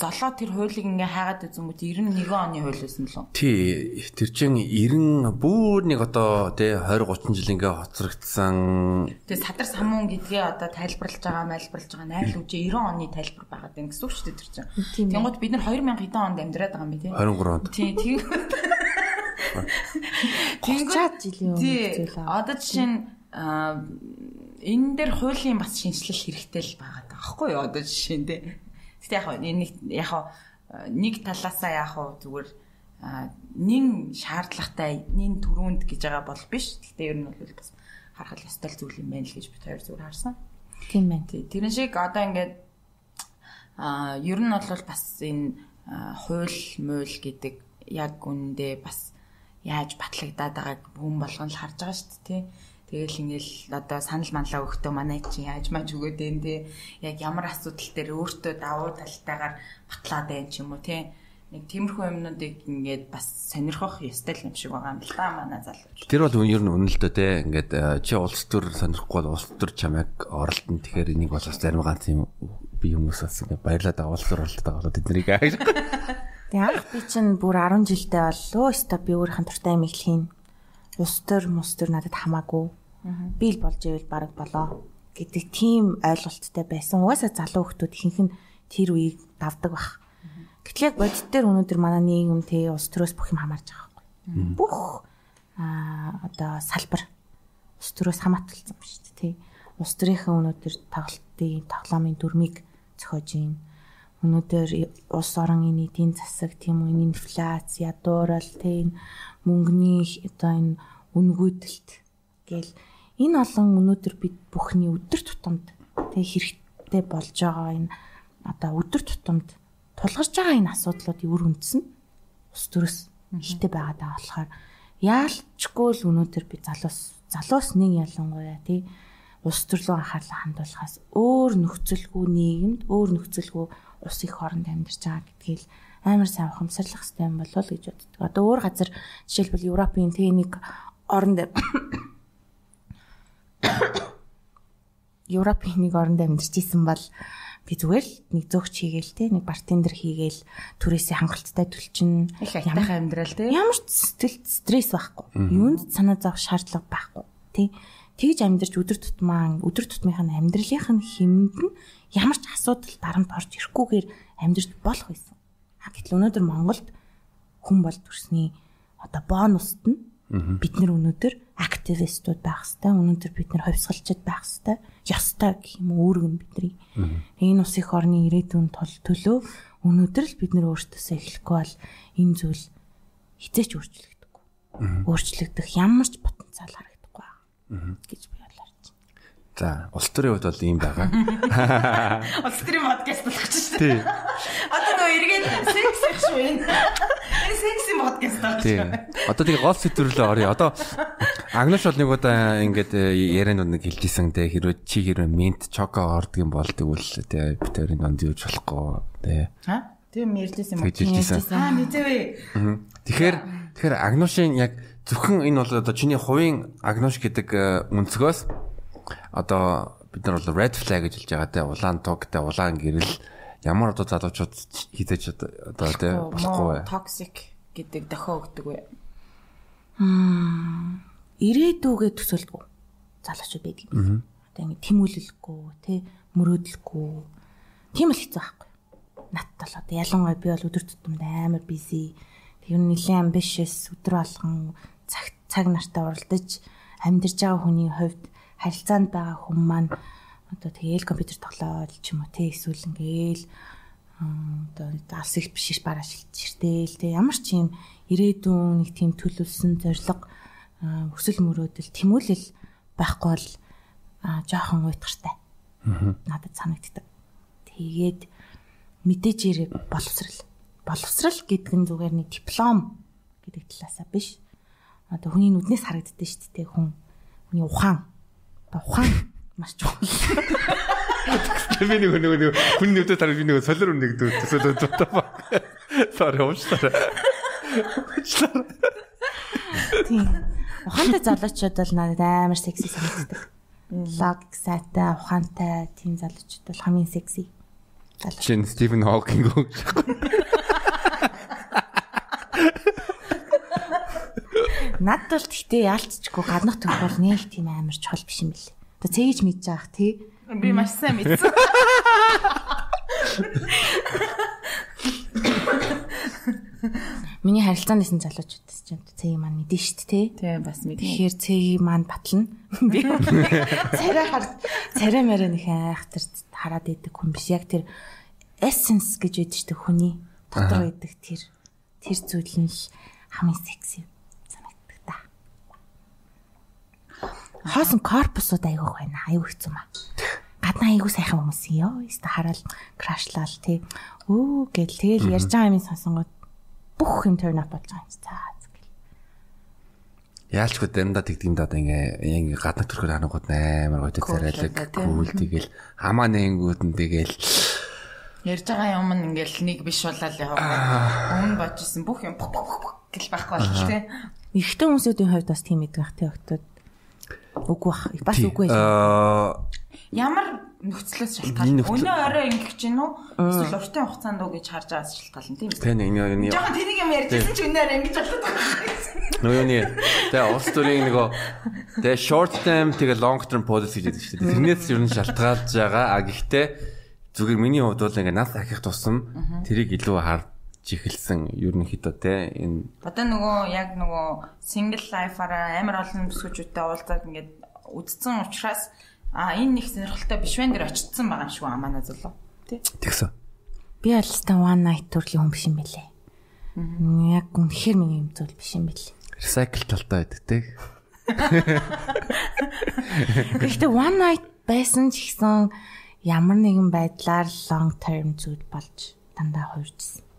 S3: золоо тэр хуулийг ингээ хайгаад үзэнгүүт 91 оны хууль байсан лөө.
S2: Тий, тэр чин 90 бүр нэг одоо тий 20 30 жил ингээ хоцрогдсон.
S3: Тэгээ садар самуун гэдгээ одоо тайлбарлаж байгаа, майлбарлаж байгаа найр үжи 90 оны тайлбар байгаад байна гэсэн үг шүү дээ тэр чин. Тэнгууд бид нар 2000 хэдэн онд амьдраад байгаа юм би тий.
S2: 23 онд.
S3: Тий, тийм. <laughs>
S4: Тэнгууд жилийн өмнө зүйл аа.
S3: Одоо жишээ нь энэ дээр хуулийн бас шинжилэл хэрэгтэй л байгаа даахгүй юу одоо жишээ нь тий. Гэтэ яг нэг яг нэг талаасаа яг зүгээр нин шаардлагатай нин төрөнд гэж байгаа бол биш. Гэтэ ер нь бол бас харахад ёстой зүйл юм байна л гэж бид хоёр зүгээр харсан.
S4: Тийм байна.
S3: Тэрэн шиг одоо ингээд а ер нь бол бас энэ хууль мууль гэдэг яг үндэ бас яаж батлагдаад байгааг хүн болгон л харж байгаа шүү дээ тий. Тэгэл ингээл одоо санал манлаа өгтөө манай чинь яаж маж өгөөд энэ тий яг ямар асуудал дээр өөртөө давуу талтайгаар батлаад байна ч юм уу тий нэг тиймэрхүү юмнуудыг ингээд бас сонирхох ёстой юм шиг байгаа юм л да манай залууч.
S2: Тэр бол ер нь дөө те ингээд э, чи улс төр сонирхгүй бол улс төр чамайг оролтон тэгэхээр энийг бол бас зарим ганц юм би хүмүүс бас ингээд баярлаад улс төр оролтод байгаа бол эднэрийг ааж.
S4: Тэгээ анх би чинь бүр 10 жилдээ бол өө өстө би өөрийнх нь туртай юм их хийн. Улс төр мус төр надад хамаагүй би л болж ивэл баг болоо гэдэг тийм ойлголттой байсан. Угаасаа залуу хүмүүс ихэнх нь тэр үеийг давдаг бах. Гэтэл яг бодит дээр өнөөдөр манай нийгэм тэ улс төрөөс бүх юм хамаарч байгаа байхгүй. Бүх аа одоо салбар улс төрөөс хамааталсан юм шүү дээ тий. Улс төрийнхээ өнөөдөр тоглолтын тоглоомын дүрмийг зохиож ийн. Өнөөдөр улс орон эдийн засаг тийм үү инфляц, ядуурал тий мөнгөний одоо энэ үнгүйдэлт гээл энэ олон өнөөдөр бид бүхний өдөр тутамд тэг хэрэгтэй болж байгаа энэ одоо өдөр тутамд тулгарч байгаа энэ асуудлуудын үр үндэс нь ус төрөс ихтэй байгаа даа болохоор яалчгүй л өнөөдөр би залуус залуус нэг ялангуяа тий ус төрлөө анхаарлаа хандуулахаас өөр нөхцөлгүй нийгэмд өөр нөхцөлгүй ус их хооронд амьдарч байгаа гэдгийг амар сайн ухамсарлах хэрэгтэй юм болов уу гэж боддог. Одоо өөр газар жишээлбэл Европын тий нэг оронд Европын нэг оронд амьдарч исэн бол би зүгээр л нэг зөөгч хийгээл те нэг бартендер хийгээл түрээсээ хангалттай төлчин
S3: их айтайхан амьдрал те.
S4: ямар ч сэтгэл стресс байхгүй. Юунд санаа зовх шаардлага байхгүй. Те тэгж амьдарч өдөр тутмаа өдөр тутмынхаа амьдралынх нь хэмэнд нь ямар ч асуудал дарамт орж ирэхгүйгээр амьдарч болох байсан. А гэтэл өнөөдөр Монголд хүн бол төрсний одоо бонуст нь бид нар өнөөдөр активистууд байх хэвээр өнөөдөр бид нар ховсгалчд байх хэвээр ёстой гэх юм үүрэг нь бидний. Энэ ус их орны ирээдүйн тул төлөө өнөөдөр л бид нар өөртөөсөө эхлэхгүй бол энэ зүйл хизээч өөрчлөгдөхгүй. Өөрчлөгдөх ямар ч потенциал харагдахгүй гэж би
S2: За, улс төрийн хувьд бол ийм байгаа.
S3: Улс төрийн подкаст гэж шүү дээ. Одоо нөө эргээд секс их шүү энэ. Энэ секси подкаст байгаа шүү.
S2: Одоо тэгээ гол сэдвэрлээ орё. Одоо Агнаш бол нэг удаа ингээд э, ярианд нэг хэлжсэн те хэрвээ чи хэрвээ мент чоко ордог юм бол тэгвэл те битэрийн донд юуж болохгүй те.
S3: Ха? Тийм ярьжсэн юм
S2: уу?
S3: Аа мэдээвээ.
S2: Тэгэхээр тэгэхээр Агнушийн яг зөвхөн энэ бол одоо чиний хувийн Агнуш гэдэг э, өнцгөөс одоо бид нар бол red flag гэж хэлж байгаа те улаан туг те улаан гэрэл ямар одоо залуучууд хизэж одоо те болохгүй бай.
S3: Toxic гэдэг дохио өгдөг бай.
S4: Мм ирээдүгээ төсөөлдөг залуучууд байдаг. Одоо ингэ тэмүүлэлгүй те мөрөөдлөхгүй тийм л хэцүү байхгүй. Надтай л одоо ялангуяа би бол өдөр тутамд амар busy. Тэр нь нэлээд ambitious өдөр болгон цаг цаг нартай уралдаж амьдарч байгаа хүний хувьд харилцаанд байгаа хүн маань одоо тэгээл компьютер тоглоод ч юм уу те эсвэл ингээл одоо алс их биш бараа шилжиртэл те ямар ч юм ирээдүйн нэг тийм төлөвлөсөн зориг өсөл мөрөөдөл тэмүүлэл байхгүй бол жоохон уйтгартай. Надад санагддаг. Тэгээд мэдээж ирээ боловсрал. Боловсрал гэдэг нь зүгээр нэг диплом гэдэг талаасаа биш. Одоо хүний нүднээс харагддаг шүү дээ хүн. Хүний ухаан ухаан <laughs> маш чухал.
S2: Би нэг нэг нэг хүн нүдэ тарах би нэг солиор нэг төсөөлөд дутаа. Sorry уучлаарай. Уучлаарай.
S4: Тийм. Ухаантай залуучууд бол надад амар секси санагддаг. Логик сайтай, ухаантай тийм залуучууд бол хамгийн секси.
S2: Чин Стивен Хокинг үү?
S4: Над бол гэхдээ яалтчгүй гаднах төгс бол нэг тийм амар чухал биш юм билээ. Одоо цээж мэдж байгаа тий.
S3: Би маш сайн мэдсэн.
S4: Миний харилцаанд исэн залуучуудаас ч юм цэг маань мэдэн дээ тий.
S3: Тийм бас мэдээ.
S4: Тэгэхээр цэгийг маань батлна. Би царай хар царай мэрэ нөх айхтар хараад идэг хүн биш. Яг тэр essence гэж шүү дээ хүний дотор байдаг тэр тэр зүйл нь хамгийн секси санагддаг та. Хоосон корпусууд айгуух байна. Аюу хэцүү маа. Гадна айгуу сайхан хүмүүс ёо. Өстө хараал крашлал тий. Өө гэл тэгэл ярьж байгаа юм сонсонгод бүх юм turn up болж байгаа юм. За
S2: Яалчгүй дэндаа тэгдэм даа ингээ ингээ гаднах төрхөөр ханагууд амар гоё царайлаг гүйл тэгэл хамаа нэнгүүд нь тэгэл
S3: Ярьж байгаа юм нь ингээл нэг биш болол яваа. Өмнө бодчихсон бүх юм гэл байхгүй бол тий.
S4: Эхтэн хүмүүсийн хувьд бас тийм байдаг тий октод. Үгүй бах. Бас үгүй.
S2: аа
S3: Ямар нөхцлөөс шалтгаална. Өнөө орой ингэх чинь үү? Эсвэл уртын хугацаанд үү гэж харж байгаас шалтгаална тийм үү?
S2: тэн энэ энэ
S3: Жохон тэнийг юм ярьжсэн чи өнөөр ингэж болоод байгаа.
S2: Нөгөөний тэгээ улс төрийн нөгөө тэгээ short term тэгээ long term policy гэдэг шүү дээ. Тэрнээс ер нь шалтгаалж байгаа. А гэхдээ зүгээр миний хувьд бол ингээ нас ахих тусам тэрийг илүү харж ихэлсэн ерөнхийдөө те энэ
S3: Одоо нөгөө яг нөгөө single life-аараа амар олон бүсгүүчүүдтэй уулзаад ингээд үдцсэн учраас а энэ нэг сонирхолтой биш байна дээр очсон байгаа юм шиг амаана зулуу. Тий.
S2: тэгсэн.
S4: Би алстаа one night төрлийн хүн биш юм бэлээ. Яг үнэхээр миний юм зүйл биш юм бэлээ.
S2: Recycle талтай байдаг те. <laughs>
S4: Гэхдээ one night байсан ч гэсэн ямар нэгэн байдлаар long term зүйл болж дандаа хуурчсан.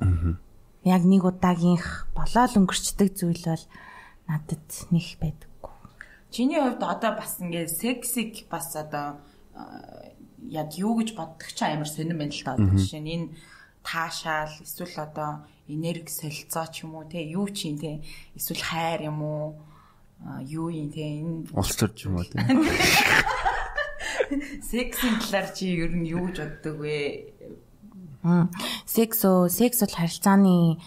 S4: Яг нэг удаагийнх болоод өнгөрчдөг зүйл бол надад нэг байдаггүй.
S3: Чиний хувьд одоо бас ингээд сексиг бас одоо яг юу гэж боддог ч амар сонирн байна л та одоо жишээ нь энэ таашаал эсвэл одоо энерги солилцоо ч юм уу те юу ч юм те эсвэл хайр юм уу юу юм те энэ
S2: Улс төрч юм уу те. <laughs>
S3: сексийн талаар чи ер нь юу гэж боддог вэ?
S4: Секс оо секс бол харилцааны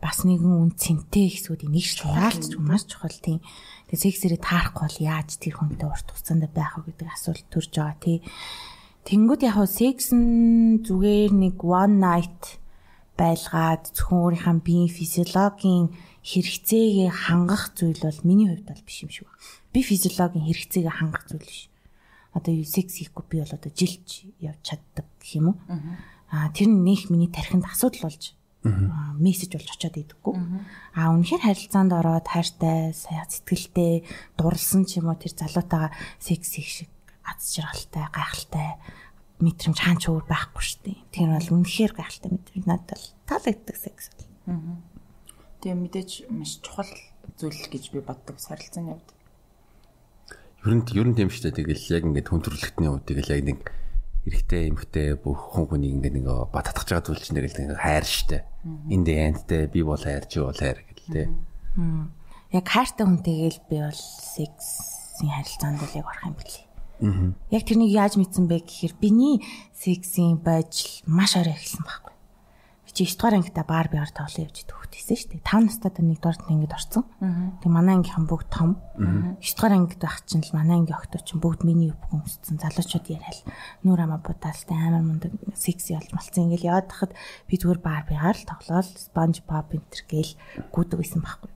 S4: бас нэгэн үн цэнтэй хэсгүүдийн нэг шүү. Яалч ч маш чухал тийм. Тэгээ сексэрээ таарахгүй бол яаж тэр хүнтэй урт хугацаанд байх вэ гэдэг асуулт төрж байгаа тий. Тэнгүүд яг хөө секс нь зүгээр нэг one night байлгаад зөвхөн өөрийнхөө биеийн физиологийн хэрэгцээг хангах зүйл бол миний хувьд бол биш юм шиг байна. Би физиологийн хэрэгцээг хангах зүйл биш. Одоо юу секс хийхгүй би бол одоо жилч явж чаддаг гэх юм уу? Аа тэр нь нөх миний тархинд асуудал болж аа, мессеж болж очиод идэггүй. Аа үнэхээр харилцаанд ороод хайртай, сэтгэлтэй, дурлсан ч юм уу тэр залуутайгаа секс хийх шиг аз жаргалтай, гайхалтай мэдрэмж хаач өөр байхгүй шүү дээ. Тэр бол үнэхээр гайхалтай мэдрэмж надад бол таалагддаг секс бол.
S3: Тэгээ мэдээж маш чухал зүйл гэж би боддог сарилцааны хувьд.
S2: Ер нь ер нь тийм шүү дээ. Тэгэл яг ингээд хүн төрөлхтний хувьд тэгэл яг нэг эрэхтэй эмхтэй бүх хүн хүний ингээд нэг бат татгаж байгаа зүйл чинь нэг хайр шүү дээ. Энд эндтэй би бол хайр чи бол хайр гэл те.
S4: Яг хайртай хүнтэйгээл би бол сексийн харилцаанд л яг орох юм билий. Яг тэрнийг яаж мэдсэн бэ гэхээр биний сексийн бажил маш орой эхэлсэн байхгүй. Би чи 9 дугаар ангита баар биар тоглоо явж идэх хөхтэйсэн шүү дээ. 5 настайд нэг дорд ингэж орсон. Тэг манай ангийнхан бүгд том. 9 дугаар ангид байх чинь л манай ангийн охтоо чинь бүгд миний өвгөн өмссөн. Залуучууд яриад нүур амаа будаалтай амар мундаг секси болж малцсан. Ингээл яваад хахад би зүгээр баар биар л тоглоол спонж пап энтер гээл гүдэг байсан байхгүй.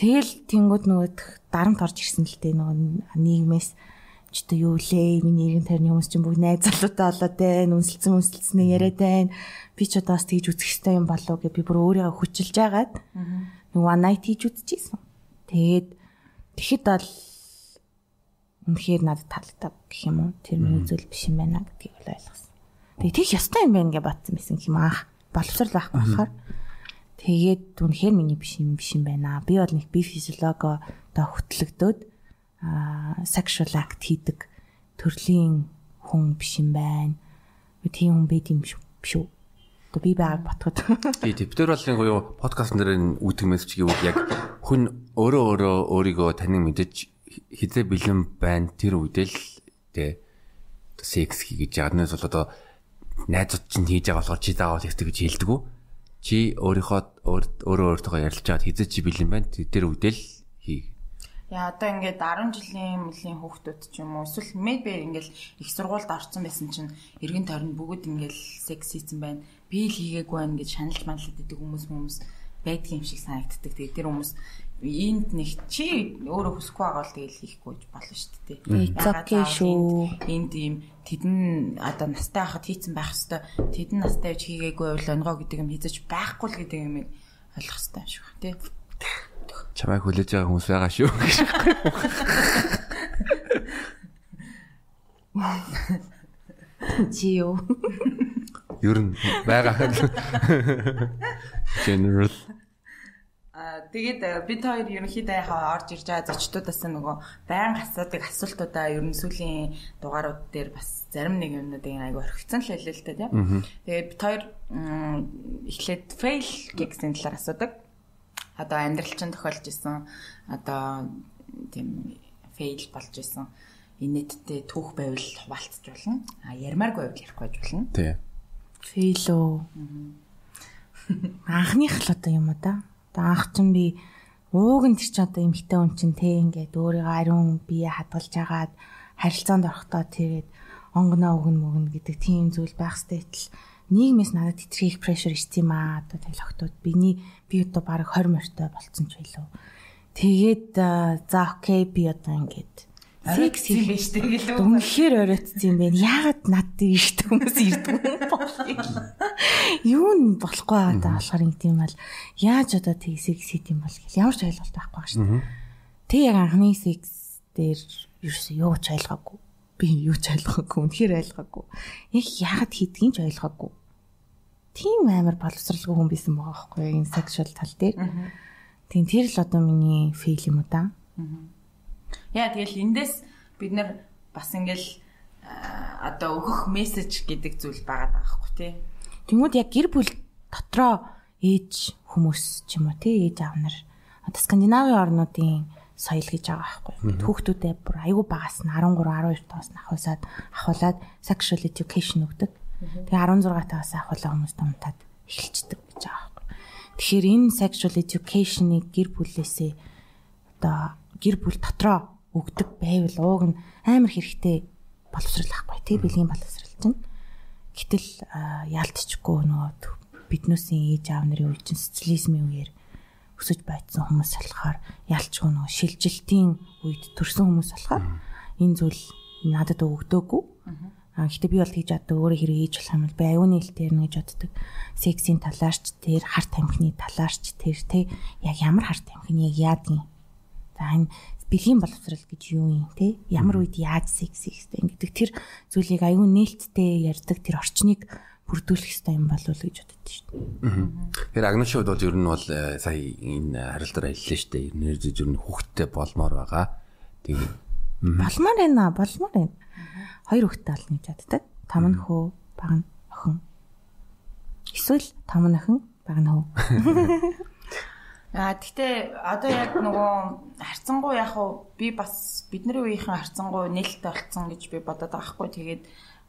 S4: Тэгэл тэнгууд нөгөө дарамт орж ирсэн л дээ нөгөө нийгмээс ч одоо юу лээ? Миний иргэн тарны хүмүүс чинь бүгд найз залуутай болоод байна үнсэлцэн үнсэлцнээ яриад байна. Би ч одоо бас тэгж үзэх хэрэгтэй юм болов гэж би бүр өөрийгөө хүчилж агаад нэг one night хийж үзчихсэн. Тэгээд тэгэхэд бол үнэхээр надад таалагдав гэх юм уу? Тэр зүйл биш юм байна гэдгийг бол ойлгосон. Тэгээд тийх ёстой юм байна гэж батсан байсан юм аа. Боловсрал байхгүй болохоор. Тэгээд үнэхээр миний биш юм биш юм байна. Би бол нэг би физиолого одоо хөтлөгдөөд аа sexual act хийдэг төрлийн хүн биш юм байна. Тийм хүн байд юм шүү. Одоо би байгааг батгад.
S2: Тий, тий. Бид нар бол нэг юу подкаст нэрэн үүдэх мессеж гэвэл яг хүн өөрөө өөрөө өөрийгөө танин мэдэж хизээ бэлэн байна тэр үедээ л тий секс хийж яаднаас бол одоо найзууд чинь хийж байгаа болохоор чи заавал хийдэг гэж хэлдэг үү? Чи өөрийнхөө өөрөө өөртөө ярилж чаад хизээ чи бэлэн байна. Тэр үедэл.
S3: Яа одоо ингээд 10 жилийн мөлийн хүүхдүүд ч юм уу эсвэл maybe ингээд их сургуульд орсон байсан чинь эргэн тойронд бүгд ингээд секс хийсэн байна. Би л хийгээгүй байна гэж шаналж манлаад идэг хүмүүс хүмүүс байдгийн юм шиг санагддаг. Тэгээ тэр хүмүүс энд нэг чи өөрөө хүсэхгүй байгаа л тэгэл хийхгүй болно шүү дээ.
S4: Okay шүү.
S3: Энд ийм тэдэн одоо настай хахад хийцэн байх хэвээр тэдэн настай гэж хийгээгүй бол онгоо гэдэг юм хийж байхгүй л гэдэг юм ойлгох хэрэгтэй юм шиг тий.
S2: Чамайг хүлээж байгаа хүмүүс байгаа шүү гэж.
S4: Чи юу?
S2: Ер нь байгаа. General
S3: Аа тэгээд бид хоёр ерөнхийдөө яхаа орж ирж байгаа зочдуудаас нөгөө байнга асуудаг асуултуудаа ер нь сүүлийн дугаарууд дээр бас зарим нэг юмнуудыг айгүй орхицсан л хэлээ л дээ тийм. Тэгээд бид хоёр эхлээд fail гэсэн талаар асуудаг. Одоо амьдрал чинь тохиолж исэн одоо тийм fail болж исэн инээдтэй түүх байвал хуваалцж болно. А ярмааргүй байвал ярихгүй болно.
S2: Тий.
S4: Үү? Анхных л одоо юм уу да? Одоо анх чинь би ууг нь тийч одоо эмхтэй хүн чинь те ингээд өөрийгөө ариун бие хадгалж агаад харилцаанд орохдоо тэгээд онгоноо өгнө мөгнө гэдэг тийм зүйл байх стэйтэл нийгмээс надад тэтгэх прешэр ичт юм аа одоо тэгэл октод биний би одоо баг 20 морьтой болцсон ч байлоо. Тэгээд за окей би одоо ингээд
S3: секс юм биш тэгэл үү.
S4: Үнэхээр оройтсан юм байна. Яагаад над ийштэй хүмүүс ирдэг юм бол юу н болохгүй байгаа даа болохоор ингэ юм бол яаж одоо тийг секс хийх юм бол гэл ямар ч ойлголт байхгүй байгаа шүү дээ. Тэг яг анхны секс дээр ерөөсөө юу ч ойлгоогүй. Би юу ч ойлгоогүй. Үнэхээр ойлгоогүй. Яг яагаад хийдгийг ч ойлгоогүй. Тийм амар боловсралгүй хүн байсан байгаа байхгүй энэ сексуал тал дээр. Тийм тэр л одоо миний фейл юм уу. Аа
S3: Яа тэгэл эндээс бид нар бас ингээл одоо өгөх мессеж гэдэг зүйл байгаа даахгүй тий.
S4: Тэнгүүд яг гэр бүл дотроо ээж хүмүүс ч юм уу тий ээж аав нар одоо Скандинавын орнуудын соёл гэж байгаа байхгүй. Хүүхдүүдээ бүр аягүй багаас нь 13 12 тоос нь ахуулаад ахуулаад sexual education өгдөг. Тэгээ 16 таас ахуулаа хүмүүст унтаад эхэлцдэг гэж байгаа байхгүй. Тэгэхээр энэ sexual education-ыг гэр бүлээсээ одоо гэр бүл дотроо өгдөг байвал ууг нь амар хэрэгтэй боловсрал ахгүй тий бэлгийн боловсрал чинь. Гэтэл яалтчгүй нөгөө биднүүсийн ээж аав нарын үе чинь социализмын үеэр өсөж байцсан хүмүүс болохоор ялчгүй нөгөө шилжилтийн үед төрсэн хүмүүс болохоор энэ зүйл надад өгдөөгүй. А гэхдээ би бол тэгж боддог өөрөө хэрэг хийж болох юм бол би аюуны хэл дээр нэгж боддог. Сексийн талаарч тэр харт амхны талаарч тэр те яг ямар харт амхны яг яадгийн. За энэ бэлгийн боловсрал гэж юу юм те ямар үед яаж секс хийхтэй гэдэг тэр зүйлийг аюун нээлттэй ярьдаг тэр орчныг бүрдүүлэх хэрэгтэй юм болов уу гэж боддог шүү дээ.
S2: Тэгэхээр агношууд бол ер нь бол э, сая энэ харилцаар хэллээ шүү дээ. Ер нь хүүхдтэй болмоор байгаа. Тэгээ
S4: болмоор байна болмоор байна. Хоёр хүүхдтэй болно гэж боддог. Там нь хөө баг нь охин. Эсвэл там нь охин баг нь хөө. <laughs>
S3: А тэгтээ одоо яг нөгөө харцангуй яг уу би бас бидний үеийнхэн харцангуй нээлттэй болцсон гэж би бодоод байгаа хгүй. Тэгээд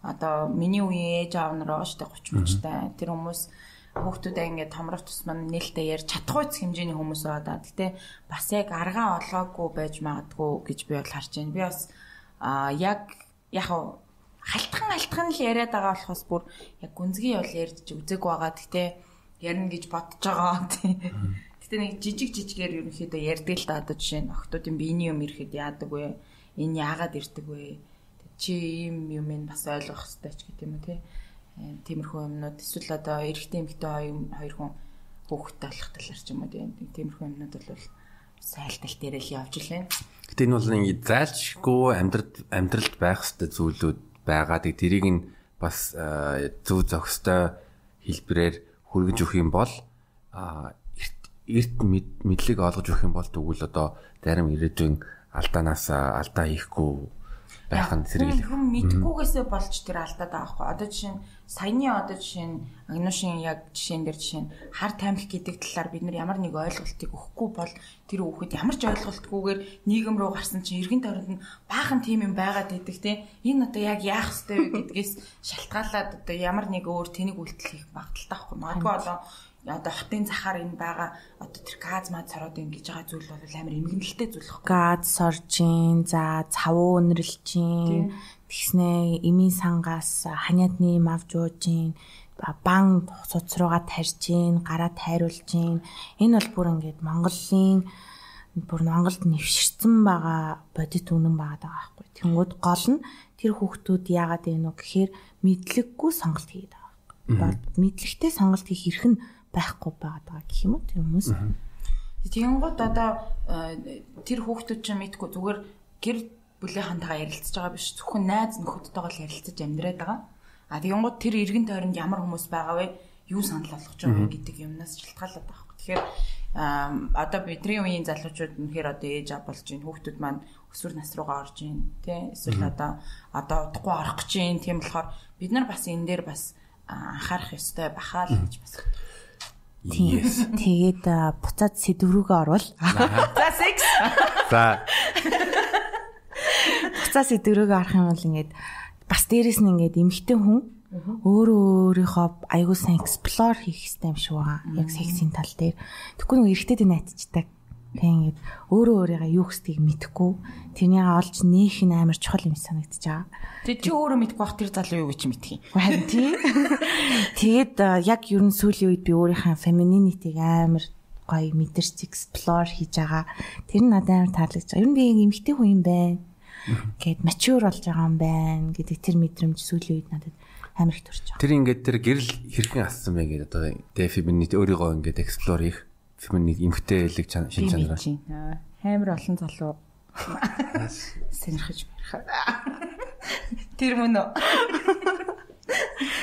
S3: одоо миний үеийн ээж аав нар штэ 30 мөчтэй. Тэр хүмүүс хүүхдүүдээ ингээд томрох тусмаа нээлттэй ярьж чадахгүй ч хэмжээний хүмүүс байгаа да. Гэтэ бас яг аргаа олоогүй байж магадгүй гэж би бол харж байна. Би бас а яг яг халтхан халтхан л яриад байгаа болохоос бүр яг гүнзгий бол ярьж үзэг байгаа. Гэтэ ярина гэж бодож байгаа <laughs> тийм. Гэтэ нэг жижиг жижигээр ерөнхийдөө ярьдаг л да одоо жишээ нь охтуудын биений юм ирэхэд яадаг вэ? Энэ яагаад ирдэг вэ? Чи ийм юм ин бас ойлгох хэрэгтэй ч гэдэг юм уу тий. Тиймэрхүү юмнууд эсвэл одоо эрэгтэй эмэгтэй хоёр хүн хүүхэдтэй болох талаар ч юм уу тий. Тиймэрхүү юмнууд бол сайлтал дээр л явж илээ.
S2: Гэтэ энэ бол ингэ зайлшгүй амьдралд амьдралд байх хэвээр зүйлүүд байгаа. Тэг тэрийг нь бас зөв зохистой хэлбэрээр хүргэж өгөх юм бол эрт мэдлэг олгож өгөх юм бол тэгвэл одоо зарим ирээдүйн алдаанаас алдаа хийхгүй байх нь сэргийлэх.
S3: Хүн мэдхгүйгээсээ болж тэр алдаад байгаа байхгүй. Одоо жишээ нь саяны одоо жишээ нь агнушийн яг жишээн дээр жишээ нь хар тамхи гэдэг талаар бид нар ямар нэг ойлголтыг өгөхгүй бол тэр хүүхэд ямар ч ойлголтгүйгээр нийгэм рүү гарсан чинь эргэн тойронд нь баахан тим юм байгаад идэг те. Энэ одоо яг яах ёстой вэ гэдгээс шалтгаалаад одоо ямар нэг өөр тэнэг үйлдэл хийх магадaltaй байхгүй. Магадгүй одоо одоо хотын захаар энэ байгаа одоо тэр газ маа царууд ингэж байгаа зүйл бол амар эмгэнэлтэй зүйл баг.
S4: Газ соржин, за цавуу өнөрлжин, тэгснэ эмийн сангаас ханиадны мав жуужин, бан цуц руугаа тарьжин, гараа тайруулжин. Энэ бол бүр ингээд Монголын бүр Монголд нэвширсэн байгаа бодит үнэн байгаа байхгүй. Тэнгүүд гол нь тэр хүүхдүүд яагаад ийм нүг гэхээр мэдлэггүй сонголт хийгээд байгаа. Мэдлэгтэй сонголт хийх эрх нь байхгүй байгаад байгаа гэх юм уу тэр хүмүүс.
S3: Тэгэнгүүт одоо э, тэр хүүхдүүд чинь мэдгүй зүгээр гэр бүлийн хантайгаа ярилцж байгаа биш зөвхөн найз нөхөдтэйгээ л ярилцаж амьдраад байгаа. А тэгэнгүүт тэр иргэн тойронд ямар хүмүүс байгаа вэ? Юу санал болгож байгаа гэдэг юмнаас шалтгаалаад байгаа. Тэгэхээр одоо бидний үеийн залуучууд үнэхээр одоо ээж аа болж байна. Хүүхдүүд маань өсвөр нас руугаа орж байна. Тэ эсвэл одоо одоо удахгүй орох гэж байна. Тийм болохоор бид нар бас энэ дээр бас анхаарах ёстой бахаа л гэж бас
S4: боддог. Тэгээд буцаад сэдв рүүгээ орвол.
S3: За секс.
S2: За.
S4: Буцаад сэдв рүүгээ орох юм бол ингээд бас дээрэс нь ингээд эмхтэн хүн өөрөө өөрийнхөө аягүй сан эксплор хийх хэрэгтэй юм шиг байгаа. Яг сексийн тал дээр. Тэгэхгүй нэг эргэтэд найдчихдаг. Тэг ингээд өөрөө өөрийгөө юу гэсдгийг мэдэхгүй тэрнийг олж нээх нь амар чухал юм санагдаж байгаа.
S3: Тэг чи өөрөө мэдэхгүй бах тэр залуу юу гэж мэдэх юм.
S4: Харин тийм. Тэгээд яг ер нь сүүлийн үед би өөрийнхөө фемининитийг амар гоё мэдэрч explore хийж байгаа. Тэр нь надад амар таалагдж байгаа. Ер нь би эмэгтэй хүн юм байна. Гэт mature болж байгаа юм байна гэдэг тэр мэдрэмж сүүлийн үед надад амар их төрж байгаа.
S2: Тэр ингээд тэр гэрэл хэрхэн ассан бэ гэдэг одоо дефеминит өөрийгөө ингээд explore хийх феминит эмгтэй элэг шин чанараа.
S3: Амар олон залуу сонирхож барих. Тэр мөн үү?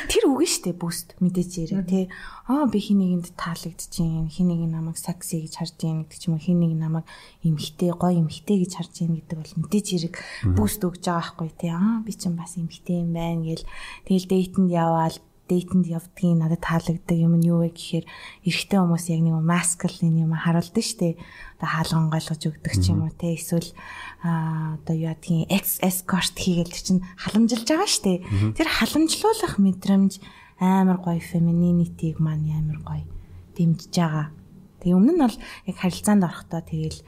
S4: Тэр үгүй штэ бүст мэдээж ярэ тий. Аа би хин нэгэнд таалагдчихээн, хин нэг намайг сакси гэж харж ийн гэдэг ч юм уу, хин нэг намайг эмхтэй, гоё эмхтэй гэж харж ийн гэдэг бол мэдээж ярэг бүст өгж байгаа байхгүй тий. Аа би чинь бас эмхтэй юм байна гэл тэгэл дейтэнд яваал дейтэнд явдгийг надад таалагддаг юм нь юу вэ гэхээр эрэгтэй хүмүүс яг нэг маскулин юм харуулдаг штэ. Одоо хаалган ойлгож өгдөг ч юм уу те эсвэл одоо юу гэдгийг экс эскорт хийгээл чинь халамжилж байгаа штэ. Тэр халамжлуулах мэдрэмж амар гоё фемининитиг маань амар гоё дэмжиж байгаа. Тэгээ өмнө нь бол яг харилцаанд орохдоо тэгэл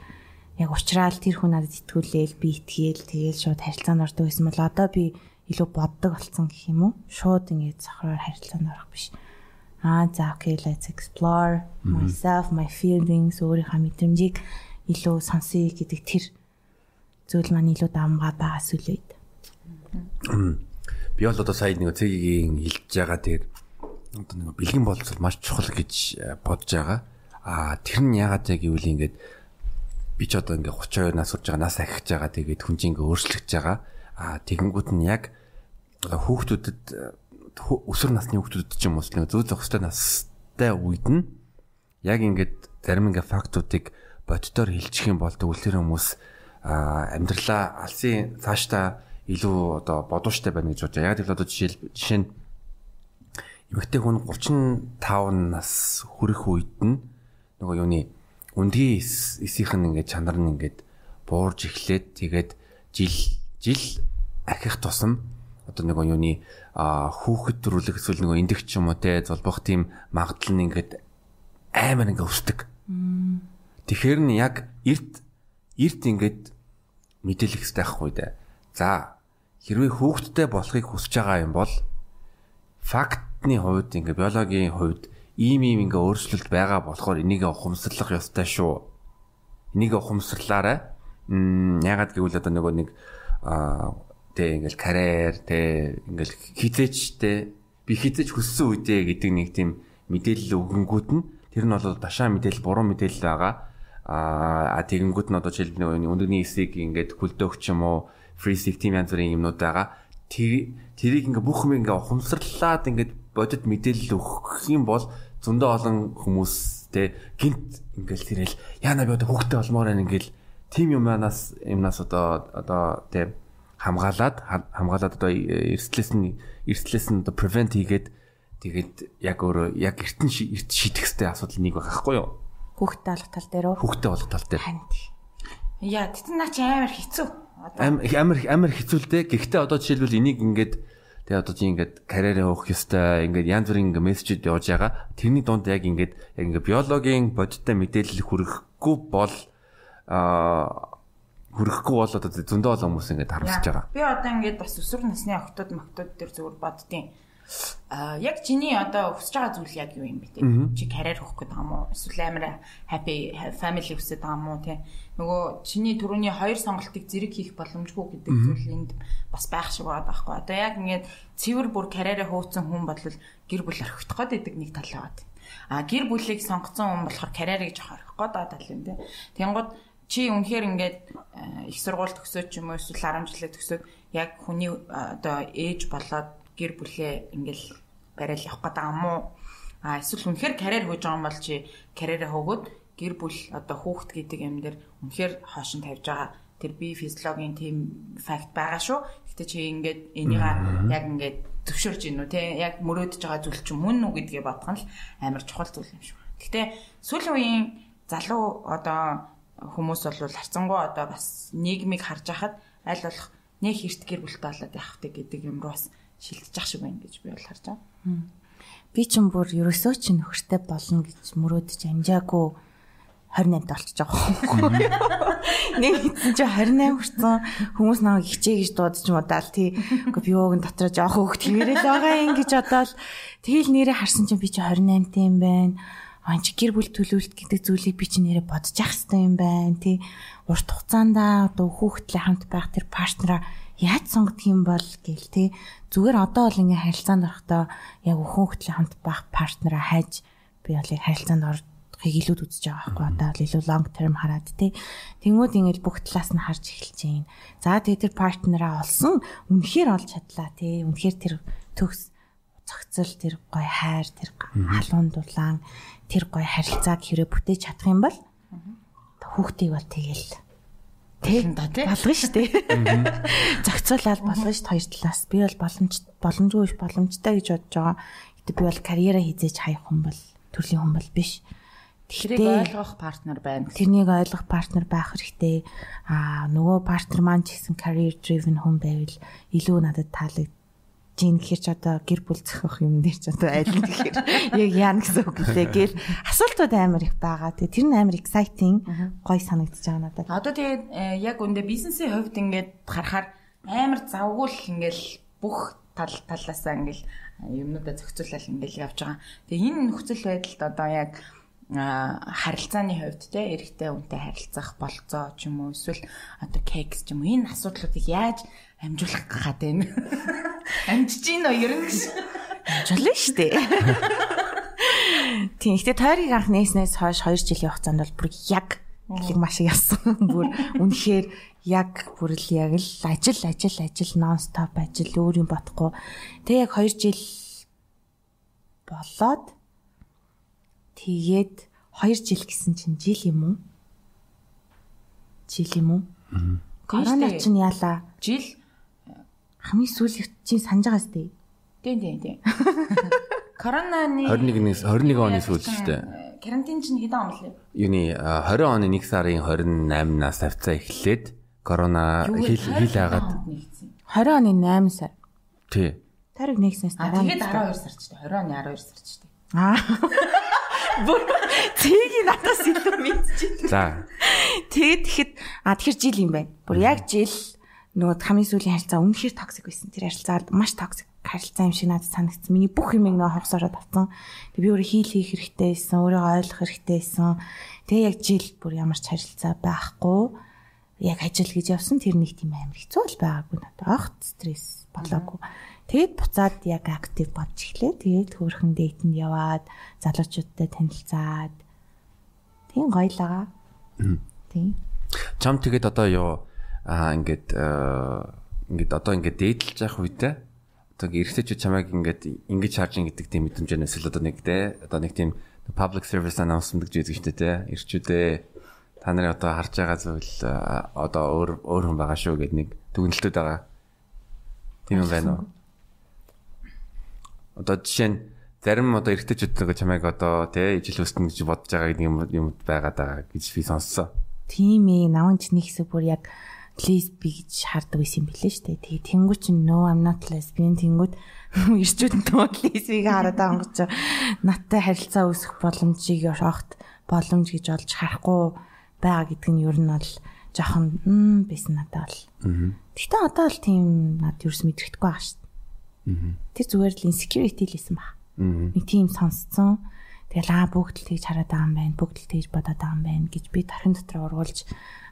S4: яг уучраал тэр хүн надад итгүүлээл би итгээл тэгэл шууд харилцаанд ордог гэсэн бол одоо би илүү боддог болсон гэх юм уу? Шууд ингээд цохроор харилцаанд орох биш. Аа за окей let's explore myself, my feelings өөрийнхөө мэдрэмжийг илүү сонсъё гэдэг тэр зүйл маань илүү давмгаа байгаа сүлээд.
S2: Би бол одоо сая нэг цэгийн хэлж байгаа тэр одоо нэг бэлгэн боловсрол маш чухал гэж э, бодож байгаа. Аа тэр нь яагаад яг гэвэл ингээд би ч одоо ингээ 32 нас урж байгаа нас ахиж байгаа тэгээд хүн чинь ингээ өөрчлөгдөж байгаа. Аа тэгэнгүүт нь яг хүүхдүүдэд өсвөр насны хүүхдүүдэд ч юм уу зөө зохистой настай үед нь яг ингээд зарим ингээ фактуудыг боддоор хэлчих юм бол тэгвэл тэр хүмүүс амьдралаа алсын цаашдаа илүү одоо бодууштай байна гэж бодож. Яг л одоо жишээл жишээ нь эмэгтэй хүн 35 нас хүрэх үед нь нөгөө юуны үндгийн эсийнх нь ингээд чанар нь ингээд буурж эхлээд тэгээд жил жил ахих тусам одоо нэг юуны хүүхэд төрүүлэх эсвэл нэг эндэх ч юм уу те золбох тийм магадлал нь ингээд амар ингээд өсдөг. Тэгэхээр нь яг эрт эрт ингээд мэдээлэх хэрэгтэй байхгүй дээ. За хэрвээ хүүхэдтэй болохыг хүсэж байгаа юм бол фактны хувьд ингээд биологийн хувьд ийм ийм ингээ өөрчлөлт байгаа болохоор энийг ухамсарлах ёстой шүү. Энийг ухамсарлаарай. Ягаад гэвэл одоо нөгөө нэг а тэ ингээл карьер тэ ингээл хизээч тэ би хизээч хүссэн үедээ гэдэг нэг тийм мэдээлэл өгөнгүүд нь тэр нь бол дашаа мэдээлэл буруу мэдээлэл байгаа. А тэгэнгүүт нь одоо жишээл өндөгний эсийг ингээд хөлдөөгч юм уу stick team янз бүрийн юмнууд байгаа. Тэр тэрийг ингээ бүх юм ингээ ухамсарлаад ингээд бодит мэдээлэл өгөх юм бол зөндөө олон хүмүүс те гинт ингээл тэрэл яана би одоо хүүхдээ олмоор байна ингээл тим юмнаас юмнаас одоо одоо те хамгаалаад хамгаалаад одоо эрсдлээс нь эрсдлээс нь одоо prevent хийгээд тэгээд яг өөрөө яг эртэн эрт шийдэх хэрэгтэй асуудал нэг байх байхгүй юу?
S4: Хүүхдэд алах тал дээр үү?
S2: Хүүхдэд болох тал дээр.
S3: Яа, тэгтэн наа чи амар хэцүү.
S2: Амар амар хэцүү л дээ. Гэхдээ одоо жишээлбэл энийг ингээд тэгээ одоо чи ингээд карьераа явах ёстой ингээд янз бүрийн ингээд мессежүүд явж байгаа. Тэрний дунд яг ингээд яг ингээд биологийн бодиттой мэдээлэл хүрэхгүй бол аа хүрэхгүй бол одоо зөндөө олон хүмүүс ингээд харамсаж байгаа.
S3: Би одоо ингээд бас өсвөр насны охтууд мохтууд дээр зүгээр боддtiin. А яг чиний одоо хүсэж байгаа зүйл яг юу юм бэ те? Чи карьер хөөх гэдэг юм уу? Эсвэл амар happy family хүсэж байгаа юм уу те? Нөгөө чиний төрөний хоёр сонголтыг зэрэг хийх боломжгүй гэдэг зүйл энд бас байх шиг байгаа байхгүй. Одоо яг ингээд цэвэр бүр карьераа хөөцсөн хүн бол гэр бүл орхих гээд идэг нэг тал яваад. А гэр бүлийг сонгоцсон хүн болохоор карьерийг жоох орхих байгаа тал юм те. Тэнгууд чи үнэхээр ингээд их сургууль төгсөөд ч юм уу эсвэл 10 жилээ төгсөөд яг хүний одоо ээж болоод гэр бүлээ ингээл барайл явах гэдэг юм уу? А эсвэл үнэхээр карьер хөөж байгаа юм бол чи карьераа хөөгөөд гэр бүл одоо хүүхэд гэдэг юм дээр үнэхээр хоошин тавьж байгаа тэр би физиологийн тийм факт байгаа шүү. Гэтэ чи ингээд энийг яг ингээд төвшөрж гин үү те яг мөрөөдөж байгаа зүйл чинь мөн үү гэдгээ бодох нь л амар чухал зүйл юм шиг. Гэтэ сүүлийн үеийн залуу одоо хүмүүс бол харцангуй одоо бас нийгмийг харж хахад аль болох нэг хэрт гэр бүлтэй болоод явах гэдэг юм руу бас шилжиж шиг байна гэж би бол харж байгаа.
S4: Би ч юм бүр ерөөсөө ч нөхөртэй болно гэж мөрөөдөж амжаагүй 28-д болчихж байгаа. Нэг хэдэн чи 28 хүрсэн хүмүүс намайг хичээ гэж дуудаж мудаал тий. Уу би өөг нь дотроо жоох хөөхт хിവэрэл байгаа юм гэж бодоол тэгэл нэрээ харсан чинь би чи 28 юм байна. Аа чи гэр бүл төлөвлөлт гэдэг зүйлийг би чи нэрээ бодож явах хэрэгтэй юм байна тий. Урт хугацаанд одоо хүүхдлээ хамт байх тэр партнераа яаж сонгох юм бол гэл тий зүгээр одоо бол ингээ харилцаанд орохдоо яг хөтлийн хамт байх партнераа хайж би бол яг харилцаанд орохыг илүүд үзэж байгаа байхгүй одоо илүү long term хараад тий Тэнгүүд ингээд бүх талаас нь харж эхэлж байна. За тэгээ тэр партнераа олсон үнэхээр олж чадлаа тий үнэхээр тэр төгс цогцол тэр гой хайр тэр халуун дулаан тэр гой харилцааг хэрэг бүтээж чадах юм бол хүүхдийг бол тэгэл
S3: болно да тий.
S4: Болгоно шүү дээ. Зохицуулаад болгоно шүү хоёр талаас. Би бол боломж боломжгүй боломжтой гэж бодож байгаа. Гэтэ би бол карьераа хийжээж хаях хүн бол төрлийн хүн бол биш.
S3: Тэрийг ойлгох партнер байна.
S4: Тэрнийг ойлгох партнер байх хэрэгтэй. Аа нөгөө партнер маань ч гэсэн career driven хүн байвал илүү надад таалагддаг жин гэхэр ч одоо гэр бүл зохиох юм дээр ч одоо айл гэхэр яг яана гэсэн үг лээ гээл асуултууд амар их байгаа. Тэгээ тэр нь амар exciting гоё санагдаж байгаа надад.
S3: Одоо тэгээд э, яг үндэ бизнесийн хувьд ингээд харахаар амар завгуул ингээл бүх тал талаасаа ингээл э, юмнуудаа зохицуулаад ингээл явж байгаа. Тэгээ энэ нөхцөл байдалд одоо яг харилцааны хувьд те эрэгтэй хүнтэй харилцах болцоо ч юм уу эсвэл одоо кекс ч юм уу энэ асуудлуудыг яаж амжуулах гад байна. <laughs> Амжиж гин үү ер нь гэж.
S4: Амжуулна шүү дээ. Тийм ихтэй тойрог анх нээснээс хойш 2 жилийн хугацаанд бол бүр яг гэлэг маш их явсан. Бүр үнэхээр яг бүр л яг л ажил ажил ажил нонстоп ажил өөр юм бодохгүй. Тэг яг 2 жил болоод тэгээд 2 жил гэсэн чинь жил юм уу? Жил юм уу? Корона чинь яалаа?
S3: Жил
S4: хамгийн сүүлд чинь санаж байгаа сте.
S3: Тийм тийм тийм. <laughs> Коронаны
S2: 21-ээс 21 оны сүүлд шүү дээ.
S3: Карантин чинь хэдэн он лээ?
S2: Юуны 20 оны 1 сарын 28-наас тавцаа эхлээд корона хил хил хагаад
S4: 20 оны 8 сар.
S2: Тий.
S4: Тариг нэгснээс
S3: дараа. Тэгээд 12 сар ч дээ. 20 оны 12 сар ч дээ. <laughs>
S4: Аа. Бүр цэгийг надаас илүү мэдчихэв.
S2: За.
S4: Тэгээд тэгэхэд а тэгэхээр жил юм байна. Бүр яг жил нөгөө хамгийн сүүлийн харилцаа үнэхээр токсик байсан. Тэр харилцаа маш токсик харилцаа юм шиг надад санагдсан. Миний бүх юмыг нөө хогсороо татсан. Тэг би өөрөө хийл хийх хэрэгтэй байсан, өөрийгөө ойлгох хэрэгтэй байсан. Тэгээ яг жил бүр ямар ч харилцаа байхгүй. Яг ажил гэж явсан тэр нэг тийм амар хэцүү л байгаагүй надад. Огт стресс болоогүй. Тэгээд буцаад яг актив бодж эхлэе. Тэгээд хөөрхөн дейтэнд яваад залуучуудтай танилцаад тийм гоё л байгаа. Тийм.
S2: Чам тэгээд одоо юу аа ингээд ингээд одоо ингээд дээдлж явах үедээ одоо эргэжтэйчүүд чамайг ингээд ингэж харж гэдэг тийм мэдрэмжээс л одоо нэг те одоо нэг тийм public service announcement гэж үзэж штэ те ирчүүдээ та нарын одоо харж байгаа зүйл одоо өөр өөр хүн байгаа шүү гэдэг нэг дүгнэлтүүд байгаа. Тийм юм байна уу? Одоо жишээ нь зарим одоо эргэжтэйчүүд нэг чамайг одоо тий ижил өснө гэж бодож байгаа гэдэг юм юм байгаад байгаа гэж би сонссон.
S4: Тийм ээ, наван чиний хэсэг бүр яг лесби гэж хардаг байсан юм билээ дээ. Тэгээ тэнгуү чинь no I'm not lesbian тэнгуүд <laughs> ирчүүд нь лесбиг хараад гэж надтай харилцаа үүсэх боломжийг огт боломж гэж олж харахгүй байгаа гэдэг нь ер нь бол жоохон м байсан надад бол. Гэхдээ одоо л тийм над ерөөс мэдрэхгүй байгаа дээ. Тэр зүгээр л insecurity л исэн баг. Нэг тийм сонсцсон. Тэгэл аа бүгд л тэгж хараад байгаа юм байна. Бүгд л тэгж бодоод байгаа юм байна гэж би тархин дотор ургуулж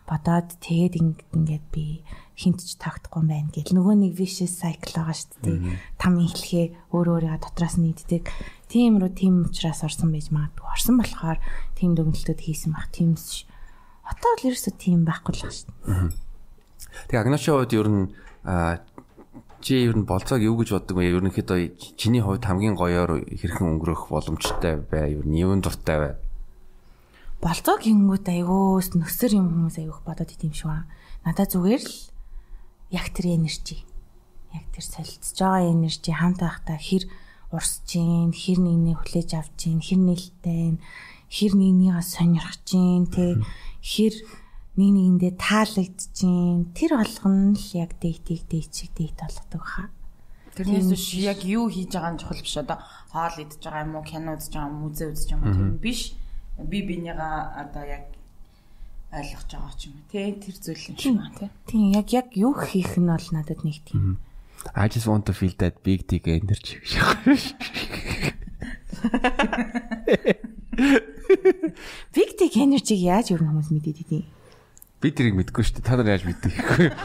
S4: бодоод тэгээд ингээд би хинт ч тагтахгүй байна гэл нөгөө нэг vicious cycle байгаа шүү дээ. Там ихлэхээ өөр өөрийгөө дотроос нийддэг. Тийм рүү тийм учраас орсон байж магадгүй. Орсон болохоор тийм дүгнэлтүүд хийсэн баг. Тиймс одоо л ерөөсөө тийм байхгүй л шүү дээ.
S2: Тэгээ агношын хувьд ер нь чи ер нь болцоог юу гэж боддог вэ? Ерөнхийдөө чиний хувьд хамгийн гоёор хэрхэн өнгөрөх боломжтой бай? Ер нь юун дуртай бай?
S4: Болцоо гингүүд айгуус нөсөр юм хүмүүс айгуух бодоод идэм шүү аа. Надад зүгээр л яг тэр энержи. Яг тэр солилцож байгаа энержи хамт байхдаа хэр урсж гин, хэр нэгнийг хүлээж авч гин, хэр нээлттэй, хэр нэгнийгээ сонирхож гин, тэ хэр нэг нэгэндээ таалагдчихээн тэр болгоно л яг дэйтийг дэйчиг дэйт болгодог хаа.
S3: Тэрнээс яг юу хийж байгаа нь чухал биш одоо хоол идж байгаа юм уу кино үзэж байгаа юм уу музей үзэж байгаа юм тийм биш би бинийгаа одоо яг ойлгож байгаа ч юм уу тий тэр зүйл юм шиг байна тий
S4: Тийм яг яг юу хийх нь бол надад нэг тийм
S2: I just want to feel that big dick energy гэж.
S4: big dick energy яаж юу хүмүүс мэдээд идэв.
S2: Би тэрийг мэдгүй шүү дээ. Та нар яаж мэддэг вэ?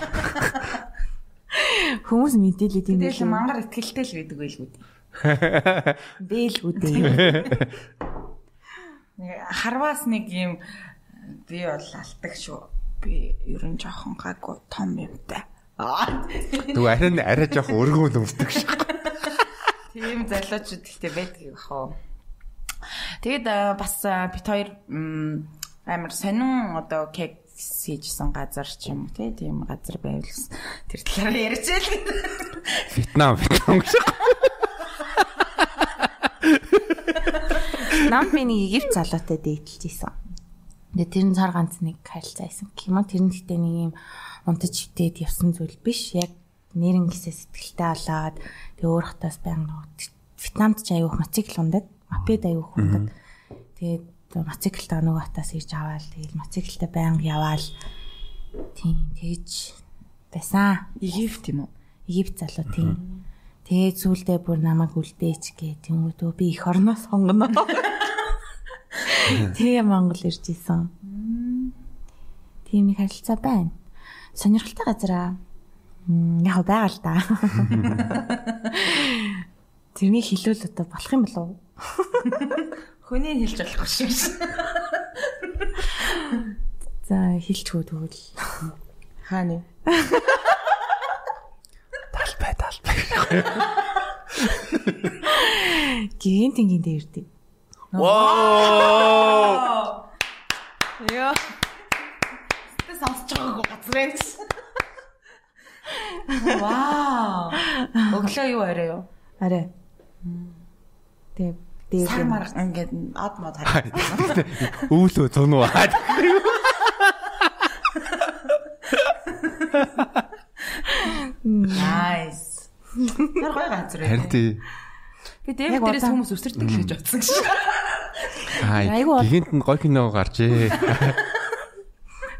S4: Хүмүүс мэдээлээд юм
S3: тэгэл мангар ихтгэлтэй л байдаг байлгүй дээ <laughs>
S4: бэлгүү дээ.
S3: Нэг харваас нэг юм би бол алтдаг шүү би ер нь жоохон гайгүй том юмтай
S2: Тэгвэл арай нь арай жоох өргөн өвдөг шүү.
S3: Тийм залуучууд ихтэй байдаг юм хаа. Тэгэд бас бит хоёр амар сонин одоо кек хийжсэн газар ч юм тий тийм газар байвал тэр талаараа ярьж байл.
S2: Вьетнам Вьетнам гэж.
S4: Нам би нэг Египт залуутай дээдлж исэн. Тэгээ тэр нь цар ганц нэг харилцаа байсан. Кимо тэр нь гэтээ нэг юм унтаж хитээд явсан зүйл биш. Яг нэрэн гисээ сэтгэлтэй болоод тэгээ өөр хотоос байнга Вьетнамд ч аяух мотоцикл ундаг. Мопед аяух ундаг. Тэгээд мотоциклтай нөгөө хотоос ирж аваал. Тэгэл мотоциклтай байнга яваал. Тийм тэгж байсан.
S3: Египт юм уу?
S4: Египт залуу тийм. Тэгээд зүйлдээ бүр намайг үлдээч гээ. Тэнгүүдөө би их орноо сонгоно. <laughs> Тэгээ Монгол ирж исэн. Тийм нэг харилцаа байна. Сонирхолтой газар аа. Яг байгаа л да. <laughs> Тэрний хилүүл одоо болох юм болов уу? <laughs>
S3: Хүний хэлж болохгүй шүү.
S4: За хэлчихүү тэгвэл.
S3: Хааны.
S2: Талбай <laughs> талбай.
S4: Гин тингийн дээр ирдэг.
S2: Вау!
S3: Яа. Тэ сонсож байгаагүй гэсэн. Вау. Өглөө юу арай юу?
S4: Арай. Тэгээ дээр
S3: Сар мар ингээд ад мод харагдсан.
S2: Үүлөө цоноо. <laughs>
S3: Nice. Тэр гоё газар
S2: Харин
S3: байна.
S2: тий.
S3: Би дээр дээрээс хүмүүс өсөрдөг л гэж бодсон шүү.
S2: Аа,
S4: Айгу
S2: гинт нь гой кино гарчээ.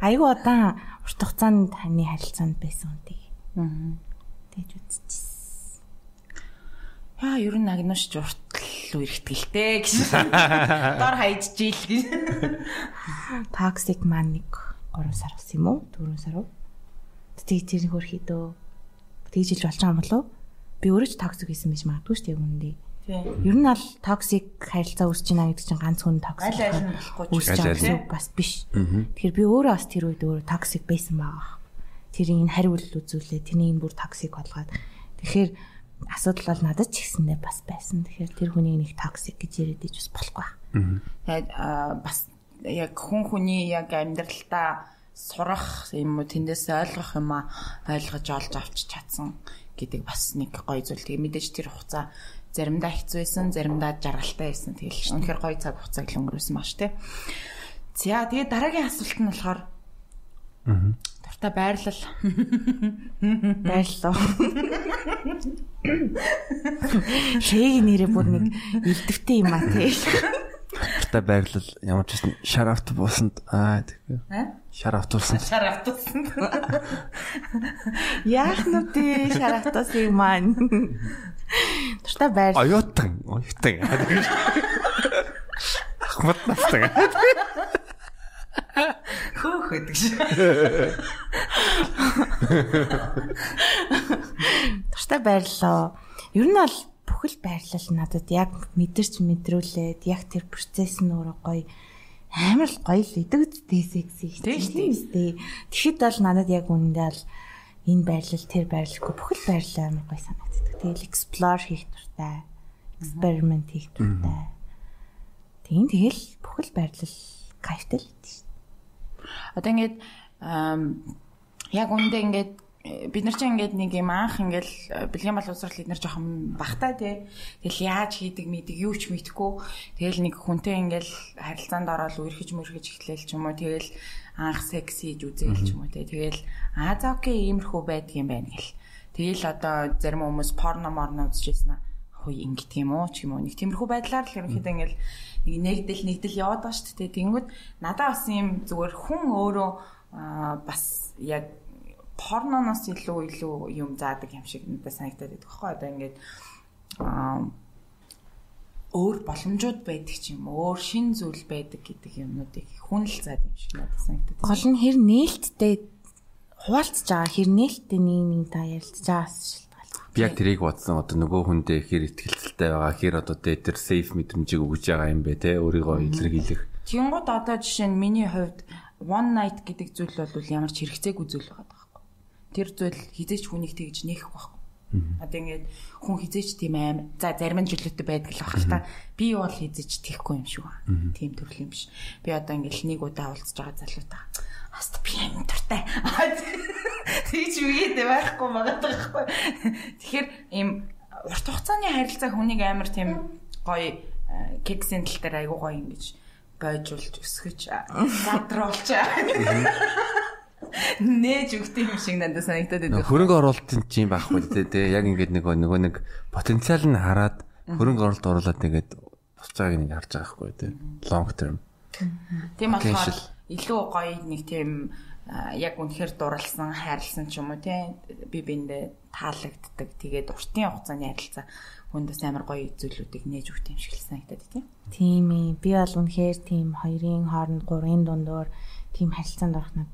S4: айгүй удаан урт хугацаанд таны харилцаанд байсан үнтэй.
S3: Аа.
S4: Тэгж үзчихсэн.
S3: Яа, ер нь агнууш уртл үерхтгэлтэй гэсэн. Дор хайж жийл гэж.
S4: Toxic man нэг 3 сар ус юм уу? 4 сар уу? Тэг тэр хөрхий дөө. Тэгж иж болж байгаа юм болов? Би өөрөө ч toxic байсан байж магадгүй шүү дээ үүндээ. Ер нь аль toxic харилцаа үүсэж байна гэдэг чинь ганц хүн toxic.
S3: Аль аль нь болохгүй ч.
S4: гэсэн үг бас биш. Тэгэхээр би өөрөө бас тэр үед өөрөө toxic байсан байгаа. Тэрийг энэ хариулт үзүүлээ. Тэрнийг бүр toxic болгоод. Тэгэхээр асуудал бол надад ч ихсэндээ бас байсан. Тэгэхээр тэр хүнийг нэг toxic гэж яриад иж бас болохгүй.
S3: Тэгээд аа, бас яг хүн хүний яг амьдралтаа сурах юм уу тэндээс ойлгох юм а ойлгож олж авч чадсан гэдэг бас нэг гоё зүйл. Тэгээ мэдээж тэр хугацаа заримдаа хэцүү байсан, заримдаа жаргалтай байсан. Тэгэл үнэхээр гоё цаг хугацааг л өнгөрөөсөн маш тий. За тэгээ дараагийн асуулт нь болохоор Дуртай байрлал. <laughs>
S4: Байрлал. <laughs> Шээг нэрээ бүр нэг илдэвтэй юм а тий.
S2: Дуртай байрлал ямар ч гэсэн шар автобусанд аа тэгээ. Шар автобусанд.
S3: Шар автобусанд. <laughs>
S4: Яах нь тий шар автобусыг маань. Дуртай байрлал.
S2: Оюутан, оюутан. Ахмад настаг.
S3: Хөөх гэдэг шиг.
S4: Туртай байрлалаа. Ер нь бол бүхэл байрлал надад яг мэдэрч мэдрүүлээд яг тэр процесс нь өөрөө гоё амар л гоё л идэвхтэй секси тийм үстэй. Тэгэхэд бол надад яг үнэндээ бол энэ байрлал тэр байрлалгүй бүхэл байрлал амар гоё санагддаг. Тэгэл explore хийх дуртай. Experiment хийх дуртай. Тийм тэгэл бүхэл байрлал кайфтай л дээ.
S3: Одоо ингээд яг үндэ ингээд бид нар чинь ингээд нэг юм анх ингээл бэлгийн боловсрал эднэр жоохон багтаа тий. Тэгэл яаж хийдэг мэддэг юу ч мэдэхгүй. Тэгэл нэг хүнтэй ингээл харилцаанд ороод үерхэж мөрхэж эхлээл ч юм уу. Тэгэл анх секс хийж үзээл ч юм уу тий. Тэгэл аа за окей иймэрхүү байдаг юм байна гэл. Тэгэл одоо зарим хүмүүс порно морно үзчихсэн аа. Хөөе ингэт юм уу ч юм уу. Нэг тиймэрхүү байдлаар л ерөнхийдөө ингээл нэг нэгдэл нэгдэл яваад байгаа шүү дээ. Тэнгүүд надад бас юм зүгээр хүн өөрөө бас яг порноноос илүү илүү юм заадаг юм шиг надад санагдаад байдаг хөөе. Одоо ингээд өөр боломжууд байдаг ч юм өөр шин зүйл байдаг гэдэг юмнуудыг хүн л заад юм шиг надад санагдаад.
S4: Гол нь хэр нээлттэй хуваалцж байгаа хэр нээлттэй нэг нэг та ярилцж байгаас
S2: Би яг тэрийг бодсон одоо нөгөө хүндээ хэр ихтгэлцэлтэй байгаа хэр одоо тэр сейф мэдрэмжийг өгж байгаа юм бэ те өөрийгөө илэрхийлэх.
S3: Тэнгууд одоо жишээ нь миний хувьд one night гэдэг зүйл бол ямар ч хэрэгцээгүй зүйл байхгүй. Тэр зүйл хизээч хүнийг тэгж нээх байхгүй. Одоо ингээд хүн хизээч тийм аим за зарим нь жилүүтэй байдаг л баг л та. Би бол хизээч тийхгүй юм шиг байна. Тийм төрөл юм биш. Би одоо ингээд нэг удаа уулзж байгаа залуутай хаст би юм дуртай. Тэгж үгээд байхгүй байгаа байхгүй. Тэгэхээр ийм урт хугацааны харилцаа хүнийг амар тийм гоё кексийн тал дээр айгуу гоё ингэж бойжуулж өсгөж задруулж нээж өгдөг юм шиг надад санагдаад байдаг.
S2: Хөрөнгө оруулалтын чинь байхгүй тий яг ингээд нөгөө нөгөө нэг потенциал нь хараад хөрөнгө оруулалт оруулаад тэгээд буцааг нэг харж байгаа байхгүй тий long term.
S3: Тийм болохоор илүү гоё нэг тийм яг үнэхээр дурлсан, хайрлсан ч юм уу тий би биндээ таалагддаг. Тэгээд уртын хугацааны харилцаа хүндээс амар гоё зүйлүүдийг нээж өгөх юм шиг л санагдаад тий.
S4: Тийм ээ. Би бол үнэхээр тийм хоёрын хооронд гурын дундуур тийм харилцаанд орох над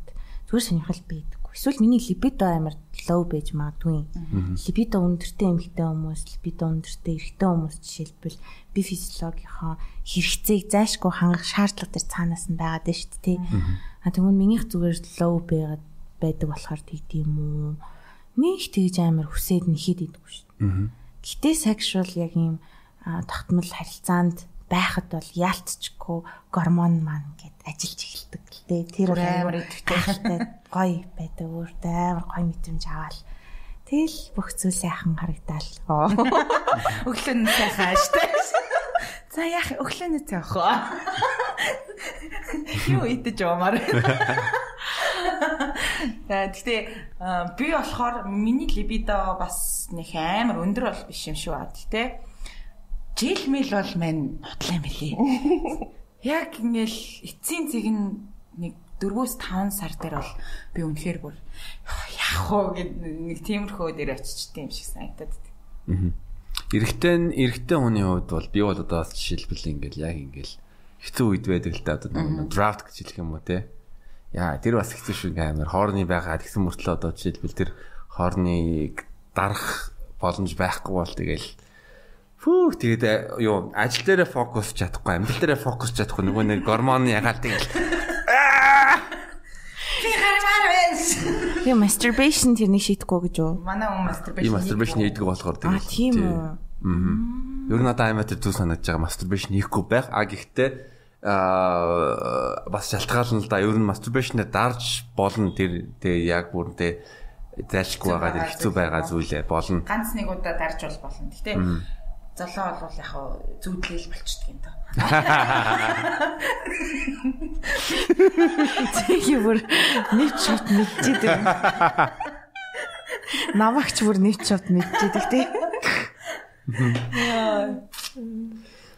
S4: зүгээр сонирхол байдаг. Эсвэл миний либидо амар low байж магадгүй. Либидо өндөртэй эмэгтэй хүмүүс, либидо өндөртэй эрэгтэй хүмүүс жишээлбэл би физиологийнхоо хэрэгцээг зайшгүй хангах шаардлага төр цаанаас нь байгаад байна шүү дээ. А тэгвэл минийх зүгээр low байгаад байдаг болохоор тэгдэм үү. Нэг тэгж амар хүсээд нэхэд идэггүй шүү. Гэтэ sexual яг юм тогтмол харилцаанд байхад бол яалтчгүй гормон маань гээд ажиллаж эхэлдэг л дээ. Тэр
S3: амар идэвхтэй
S4: гоё байдаг өөртөө амар гоё мэдрэмж аваал. Тэгэл бүх зүйл сайхан харагдаал. <laughs>
S3: Өглөө нь сайхан штэ. За яах өглөө нь цаах уу? <laughs> Юу идэж явмаар. <laughs> Гэхдээ би болохоор миний либидо бас нэг амар өндөр бол биш юм шүү аа. Гэтэ жил мэл бол мань бодлоо юм билий. <laughs> Яг ингээл эцсийн нь нэг 4-5 сар дээр бол би үнэхээр бүр яах вэ гэд нэг тиймэрхүү дээр очичтой юм шиг санагдаад
S2: байна. Эрэгтэй нь эрэгтэй хүний хувьд бол би бол одоо жишээлбэл ингээл яг ингээл хэцүү үед байдаг л да одоо нэг драфт гэж хэлэх юм уу те. Яа тэр бас хэцүү шүү амар хоорны байгаад гэсэн мөртлөө одоо жишээлбэл тэр хоорныг дарах боломж байхгүй бол тэгэл Фүү тэгээд э, юу ажил дээрээ фокус чадахгүй, амьдрал дээрээ фокус чадахгүй нөгөө нэг гормоны ягаал тэгэл
S3: Би гармаар байна.
S4: Яа masturbation тэрнийг шийдэхгүй гэж юу?
S3: Манай хүн masturbation.
S2: Masturbation хийдэг болохоор
S4: А тийм үү.
S2: Аа. Ер нь надад аймаа тэр зүг санагдаж байгаа masturbation хийхгүй байх. А гэхдээ аа бас шалтгаална л да. Ер нь masturbation-д дарж болно тэр тэг яг бүрнтэй зайлшгүй байгаа хэцүү байгаа зүйлээ болно.
S3: Ганц нэг удаа дарж бол болно. Гэтэ золоо бол яг хаа зүудлэл болчдөг юм даа.
S4: Тэгээ бүр нэвч шот мэдчихэдэг. Намагч бүр нэвч шот мэдчихэдэг тий.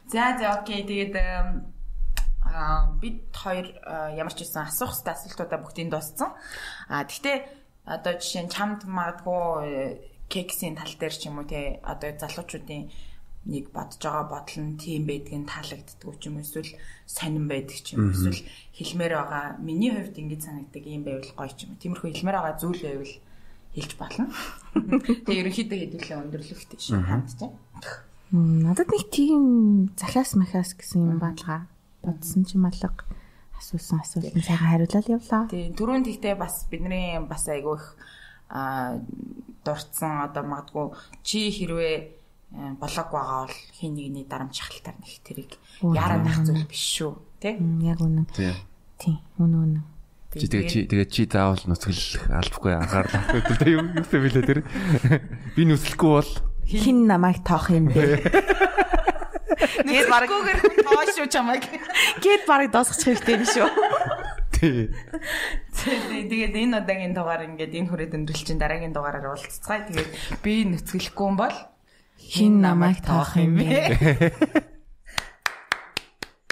S3: За за окей тэгээд аа бид хоёр ямар ч байсан асуух хэвээр асуултуудаа бүгдийг дууссан. А тэгтээ одоо жишээ нь чамд магадгүй кексийн тал дээр ч юм уу те одоо залуучуудын нэг бодож байгаа бодол нь тийм байдгийг таалагддаг ч юм эсвэл сонирн байдаг ч юм эсвэл хэлмээр байгаа миний хувьд ингэж санагддаг юм байвал гоё ч юм. Тиймэрхүү хэлмээр байгаа зүйл байвал хэлж болно. <laughs> Тэгээ ерөнхийдөө хэдүүлээ өндөрлөхтэй шүү тийм.
S4: Надад нэг тийм захиас махиас гэсэн юм бадлага бодсон ч юм алга асуусан асуултанд сайхан хариулал явлаа.
S3: Тийм түрүүн тэгтээ бас бидний бас айгүй их а дурдсан одоо магадгүй чи хэрвээ болоог байгаа бол хин нэгний дарамт шахалтаар нэг тэрийг яараа нах зүйл биш шүү тий
S4: яг үнэн тий үнэн үнэн
S2: чи тэгээ чи тэгээ чи заавал нүцгэлэх албагүй анхаарлаа юм юу вэ тэр би нүцлэхгүй бол
S4: хин намайг тоох юм бэ
S3: Гэт баг тоош шүү чамайг. <laughs>
S4: Гэт баг досгочих хэрэгтэй биш үү?
S2: Тий.
S3: Тэгээд энэ удаагийн дугаар ингээд энэ хүрээд өндөрлчин дараагийн дугаараар уулзцгаая. Тэгээд би нүцгэлэхгүй юм бол
S4: хин намайг тоох юм бэ? <laughs>